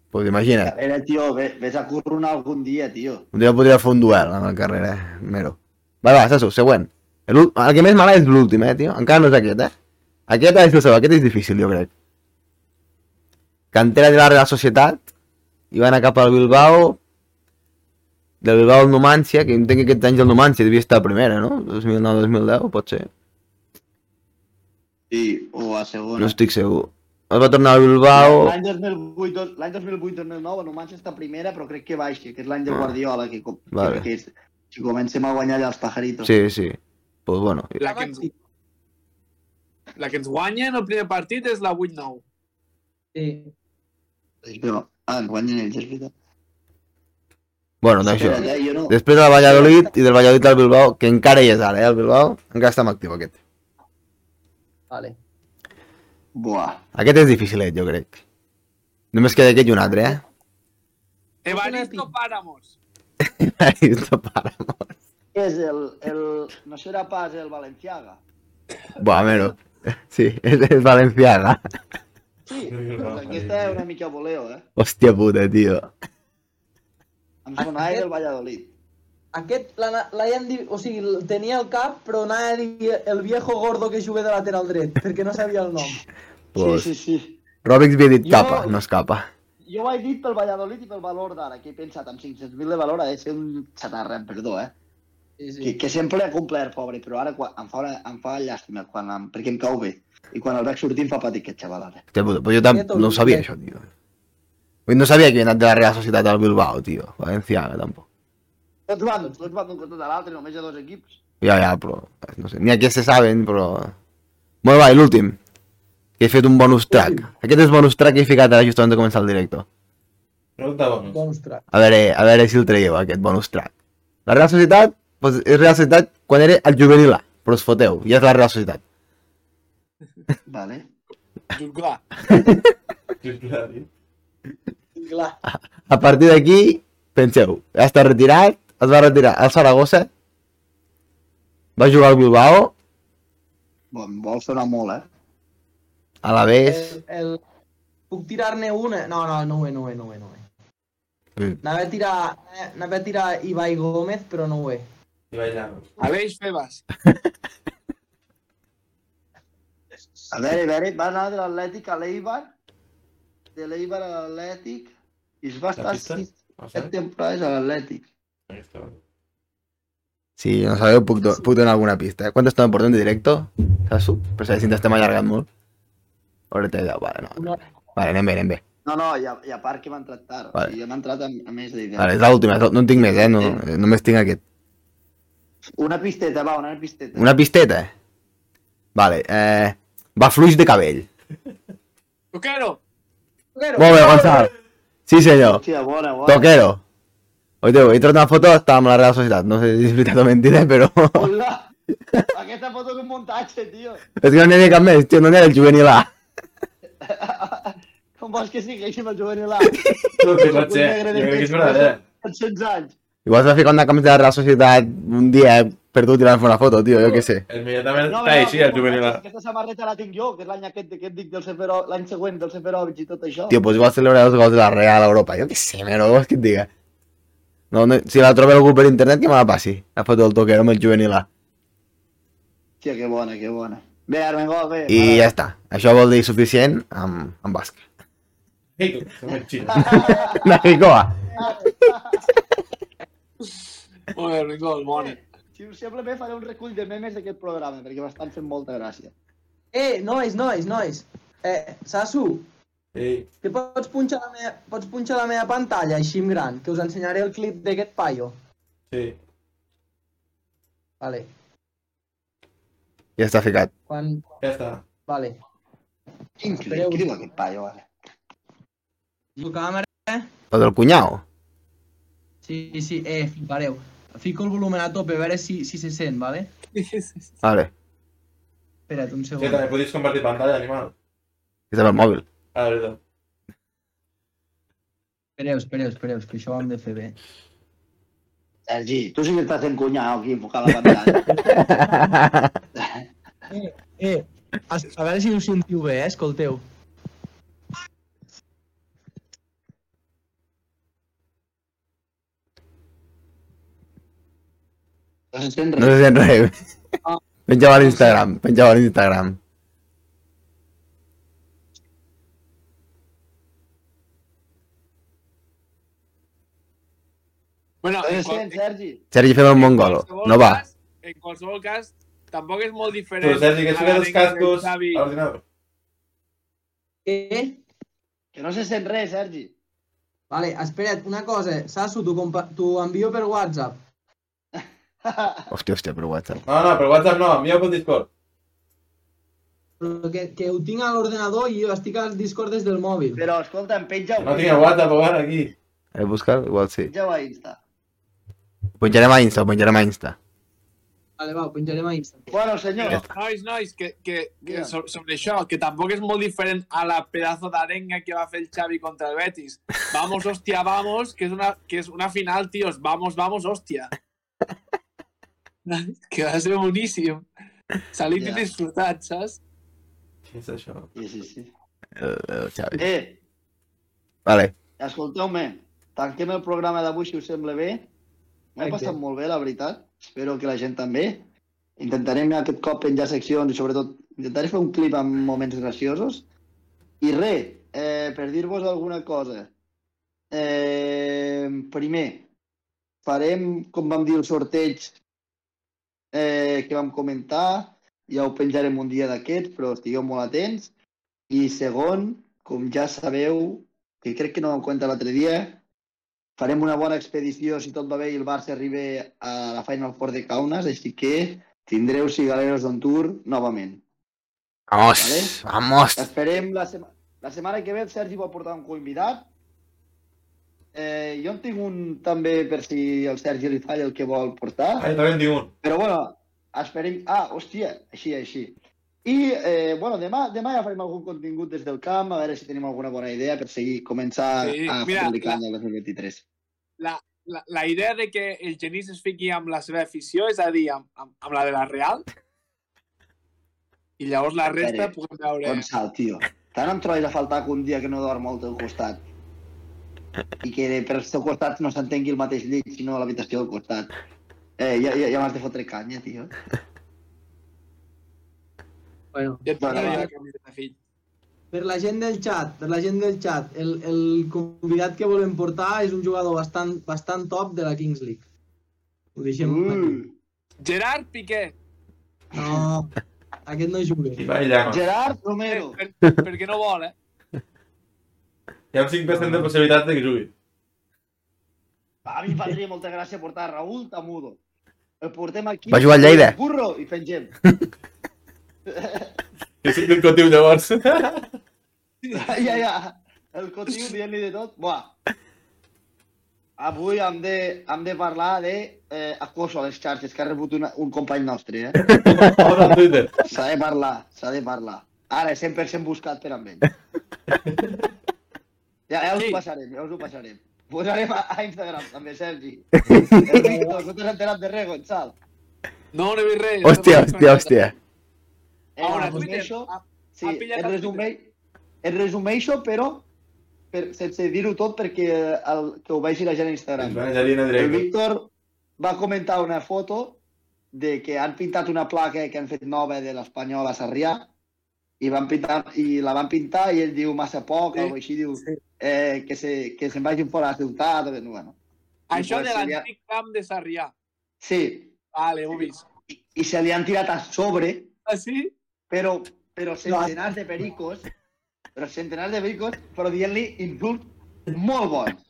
pues imagina't. Era, tio, vés a curronar algun dia, tio. Un dia podria fer un duel amb el carrera, eh? Mero. Va, va, Sasu, següent. El, el que més mala és l'últim, eh, tio? Encara no és aquest, eh? Aquest és el seu, aquest és difícil, jo crec. Cantera de la Real Societat, i va anar cap al Bilbao, del Bilbao al Numancia, que entenc que aquests anys el Numancia devia estar a primera, no? 2009-2010, pot ser. Sí, o a segona. No estic segur. Es va tornar al Bilbao... L'any 2008, l'any 2008-2009 el Numancia està a primera, però crec que baixa, que és l'any de Ah. Guardiola, que, com, Vale. que, que és, si comencem a guanyar allà els pajaritos. Sí, sí. Pues bueno, La que, ens, la que ens guanya en el primer partit és la 8-9. Sí. Però, ah, en guanyen ells, és veritat. Bueno, d'això. No... Després del Valladolid i del Valladolid al Bilbao, que encara hi és ara, eh, el Bilbao, encara està en actiu aquest. Vale. Buah. Aquest és dificilet, jo crec. Només queda aquest i un altre, eh? Evaristo Páramos. Evaristo Páramo. És el, el... No serà pas el Valenciaga. Buah, mero. Sí, és, és Valenciaga. Sí, doncs aquesta és una mica voleo, eh? Hòstia puta, tio. Em sonava del Valladolid. Aquest dit, o sigui, el tenia al cap, però anava a dir el viejo gordo que juga de lateral dret, perquè no sabia el nom. Pues, Sí, sí, sí. Robix havia dit Jo- capa, no escapa. Jo ho he dit pel Valladolid i pel valor d'ara, que he pensat amb 500.000 de valor ha de ser un xatarra, em perdó, eh? Sí, sí. Que, que sempre ha complert, pobre, però ara quan, em, fa, em fa llàstima, quan, em, perquè em cau bé. I quan el veig sortir em fa patir aquest xaval ara. Però jo tam Aquest no ho sabia, això, tio. No sabia que havia anat de la Real Societat al Bilbao, tio. Valenciaga, tampoc. Tots van, tots van d'un costat a l'altre, només hi ha dos equips. Ja, ja, però... No sé, ni aquests se saben, però... Molt i l'últim. Que he fet un bonus track. Aquest és bonus track que he ficat ara just abans de començar el directe. Pregunta bonus. Bonus track. A veure, a veure si el traieu, aquest bonus track. La Real Societat, doncs és Real Societat quan era el juvenil A, però us foteu, ja és la Real Societat. Vale. Juglar. Clar, tio. Clar. A partir d'aquí, penseu, ja està retirat, es va retirar al Saragossa, va jugar al Bilbao, Bon, vol sonar molt, eh? a la vez... El, el... Puc tirar-ne una? No, no, no ho he, no ho he, no ho he, no ho he. Mm. Anava a tirar, anava a tirar Ibai Gómez, però no ho he. I vaig allà. Aleix Febas. A veure, a veure, va anar de l'Atlètic a l'Eibar, de l'Eibar a l'Atlètic, i es va estar sis, Ah, set sí? temporades a l'Atlètic. Ahí està. Si no sabeu, puc, do puc donar alguna pista. Eh? ¿Cuánto estamos por en directo? Sasu? Per saber si ens estem allargant molt. Horeta i deu, vale, no. Vale, anem bé, anem bé. No, no, i a, i a part que m'ha entrat tard. Vale. O sigui, m'ha entrat amb, amb més d'idea. Vale, és l'última, no en tinc més, eh? No, eh, només tinc aquest. Una pisteta, va, una pisteta. Una pisteta. Vale, eh... Va fluix de cabell. Toquero. Toquero. Molt bé, Gonçal. Sí, senyor. Hòstia, bona, bona. Toquero. Oye, he trobat una foto, estava amb la Real Societat. No sé si és veritat o mentida, però... Hola! Aquesta foto és un muntatge, tio. és que no n'hi havia cap més, tio, no n'hi era el juvenil A. Com vols que segueixi amb el juvenil A? No, que pot ser. Jo crec que és verdadera. Amb 16 anys. Igual s'ha ficat una camisa de la Real Societat un dia perdut i van fer una foto, tio, jo què sé. Immediatament No, està així, el juvenil. Aquesta samarreta la tinc jo, que és l'any aquest que et dic del Sefero, l'any següent del Seferovic i tot això. Tio, pues igual celebrar els gols de la Real a Europa. Jo què sé, mero, vols que et diga? No, no, si la trobo algú per internet, que me la passi. La foto del toquero amb el juvenil A. Hòstia, que bona, que bona. Bé, Armengol, bé. I Ara- ja està. Això vol dir suficient amb, amb bàsquet. Ei, tu, som el xino. Nahicoa. Molt bé, bona. Si us sembla bé, faré un recull de memes d'aquest programa, perquè m'estan fent molta gràcia. Eh, nois, nois, nois. Eh, Sasu, Ei, que pots punxar la meva, pots punxar la meva pantalla així en gran, que us ensenyaré el clip d'aquest paio. sí. Vale, Ja està ficat. quan... Ja està. Vale. Quin Espereu. clip, aquest paio, ara. Diu càmera. El del cunyau. Sí, sí, eh, flipareu. Fico el volum a tope, a veure si, si se sent, vale? Vale. Espera't un Sí, segon. també podis compartir pantalla, animal. És amb el mòbil. Ah, de veritat. Espereu, espereu, espereu, que això ho hem de fer bé. Sergi, tu sí que estàs fent cunyau aquí, enfocar la pantalla. Eh, eh, a, a veure si us sentiu bé, eh? Escolteu. No se sent No res. se sent res. Penjava a l'Instagram. Penjava a l'Instagram. Bueno, Però en, és qual, sent, Sergi. Sergi, fem un bon gol. qualsevol No va. Cas, en qualsevol cas, tampoc és molt Tu, diferent. Sergi, que a subies els l'arenga del cascos Xavi. a l'ordinador. Què? Que no se sent res, Sergi. Vale, espera't, una cosa. Sasu, t'ho compa- t'ho envio per WhatsApp. Hòstia, hòstia, per WhatsApp. No, no, per WhatsApp no, envia pel Discord. Que, que ho tinc a l'ordenador i jo estic al Discord des del mòbil. Però, escolta, em penja-ho. No tinc el WhatsApp obert aquí. He buscat? Igual sí. Penja-ho a Insta. Ho penjarem a Insta, ho penjarem a Insta. Vale, va, ho penjarem a Insta. Bueno, senyor. Nois, nois, que, que, sobre això, que tampoc és molt diferent a la pedazo d'arenga que va fer el Xavi contra el Betis. Vamos, hòstia, vamos, que és una, que és una final, tios. Vamos, vamos, hòstia. que va ser boníssim. Salit Ja. i disfrutat, saps? Què és això? Sí, sí, sí. El, el Xavi. Eh, Vale. escolteu-me, tanquem el programa d'avui, si us sembla bé. Ok. passat molt bé, la veritat. Espero que la gent també. Intentarem aquest cop penjar seccions i sobretot intentaré fer un clip amb moments graciosos. I res, eh, per dir-vos alguna cosa. Eh, primer, farem, com vam dir, el sorteig eh, que vam comentar. Ja ho penjarem un dia d'aquests, però estigueu molt atents. I segon, com ja sabeu, que crec que no vam comentar l'altre dia, farem una bona expedició si tot va bé i el Barça arriba a la Final Four de Kaunas, així que tindreu Cigaleros on Tour novament. Vamos, Vale. vamos. Esperem la, sema la setmana que ve el Sergi vol portar un convidat. Eh, jo en tinc un també per si el Sergi li falla el que vol portar. Ah, jo també en tinc un. Però bueno, esperem... Ah, hòstia, així, així. I, eh, bueno, demà, demà ja farem algun contingut des del camp, a veure si tenim alguna bona idea per seguir, començar Sí, a mira, publicar el 2023. La, la, la idea de que el Genís es fiqui amb la seva afició, és a dir, amb, amb, amb la de la Real, i llavors la resta Espera, puguem veure... Salt, tio. Tant em trobes a faltar que un dia que no dorm al teu costat i que per el teu costat no s'entengui el mateix llit, sinó l'habitació del costat. Eh, ja, ja, ja m'has de fotre canya, tio. Bueno, Ja et portaré va. la camiseta, fill. per la gent del chat, per la gent del chat, el, el convidat que volem portar és un jugador bastant, bastant top de la Kings League. Ho deixem aquí. Uh, Gerard Piqué. No, aquest no juga. Allà. Gerard Romero. Per, per, perquè no vol, eh? Hi ha un 5% de possibilitat de que jugui. A mi em faria molta gràcia portar Raúl Tamudo. El portem aquí... Va jugar al Lleida. Burro, i pengem. Que sí que el cotiu llavors. ja, ja. El cotiu dient-li de tot. Buah. Avui hem de, hem de parlar de eh, acoso a les xarxes que ha rebut una, un company nostre, eh? S'ha de parlar, s'ha de parlar. Ara, 100% buscat per amb ell. Ja, ja us Sí. ho passarem, ja us ho passarem. Posarem a, a Instagram, també, Sergi. El Víctor, no t'has enterat de res, Gonçal. No, no he vist res. Hòstia, hòstia, hòstia. Eh, Twitter. resumeixo, ha- sí, el resumei, el resumeixo, però per, sense dir-ho tot perquè el, que ho vegi la gent a Instagram. El. Víctor va comentar una foto de que han pintat una placa que han fet nova de l'Espanyol a Sarrià i, van pintar, i la van pintar i ell diu massa poc, Sí, o així, diu sí. eh, que, se, que se'n vagin fora a la ciutat. o- Bueno. Això de l'antic camp de Sarrià. Sí, Vale, ho vist. i, i se li han tirat a sobre, Ah, sí? però, però centenars de pericos, però centenars de pericos, però dient-li insults molt bons.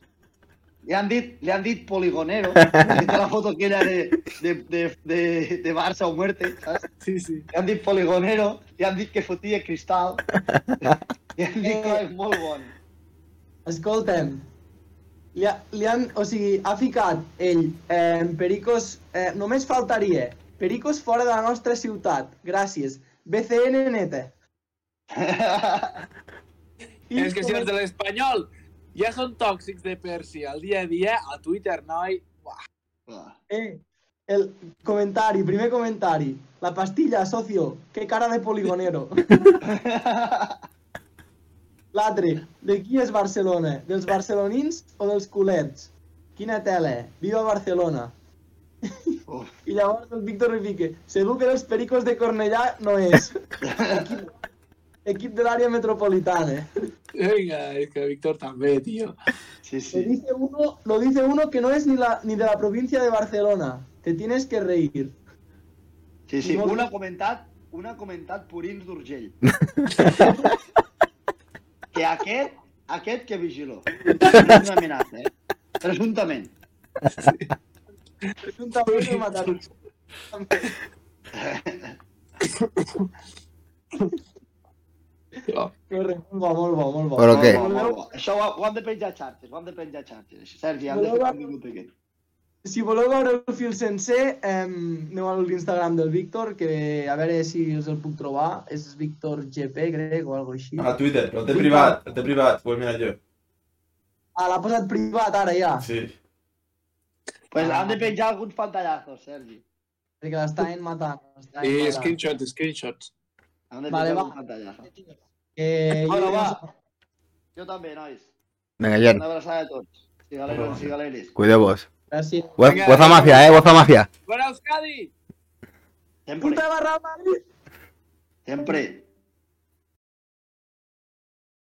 Li han dit, li han dit poligonero, vist la foto que era de, de, de, de, de Barça o muerte, saps? Sí, sí. Li han dit poligonero, li han dit que fotia cristal, li han dit coses molt bones. Escolta'm, li, ha, li han, o sigui, ha ficat ell eh, Pericos, eh, només faltaria Pericos fora de la nostra ciutat, gràcies, BCN neta. I És que si els de l'Espanyol ja són tòxics de per si al dia a dia, a Twitter, noi... Uah. Eh, el comentari, primer comentari, la pastilla, socio, que cara de poligonero. L'altre, de qui és Barcelona? Dels barcelonins o dels culets? Quina tele, viva Barcelona. Uf. I llavors el Víctor li fica, segur que dels pericos de Cornellà no és. equip de l'àrea metropolitana. Vinga, és que Víctor també, tio. Sí, Lo sí. dice uno, lo dice uno que no es ni, la, ni de la provincia de Barcelona. Te tienes que reír. Sí, sí. Molt- Un ha comentat, Purins d'Urgell. que aquest, aquest que vigilo. No és una amenaça, eh? Presumptament. Presuntament he matat. Corre, molt bo, molt bo, molt bo. Però què? Això ho, ho han de penjar a xarxes, ho han de penjar a xarxes. Sergi, han de fer un minut aquí. Si voleu veure el fil sencer, eh, aneu a l'Instagram del Víctor, que a veure si us el puc trobar. És Víctor GP, crec, o alguna així. A Twitter, però el té privat, el té privat, ho he mirat jo. Ah, l'ha posat privat ara ja, Sí. Pues han de penjar alguns pantallazos, Sergi. perquè l'estaven matant. I matant. screenshots, screenshots. Han de Vale, penjar va. alguns pantallazos. Eh, Bueno, jo- va. Jo també, nois. Vinga, gent, Una abraçada a tots. Cigaleros i cigaleres. cuideu-vos. Gràcies. Hue- Huefa mafia, eh? Huefa mafia. Bona Euskadi! Sempre, Puta barra Madrid! sempre.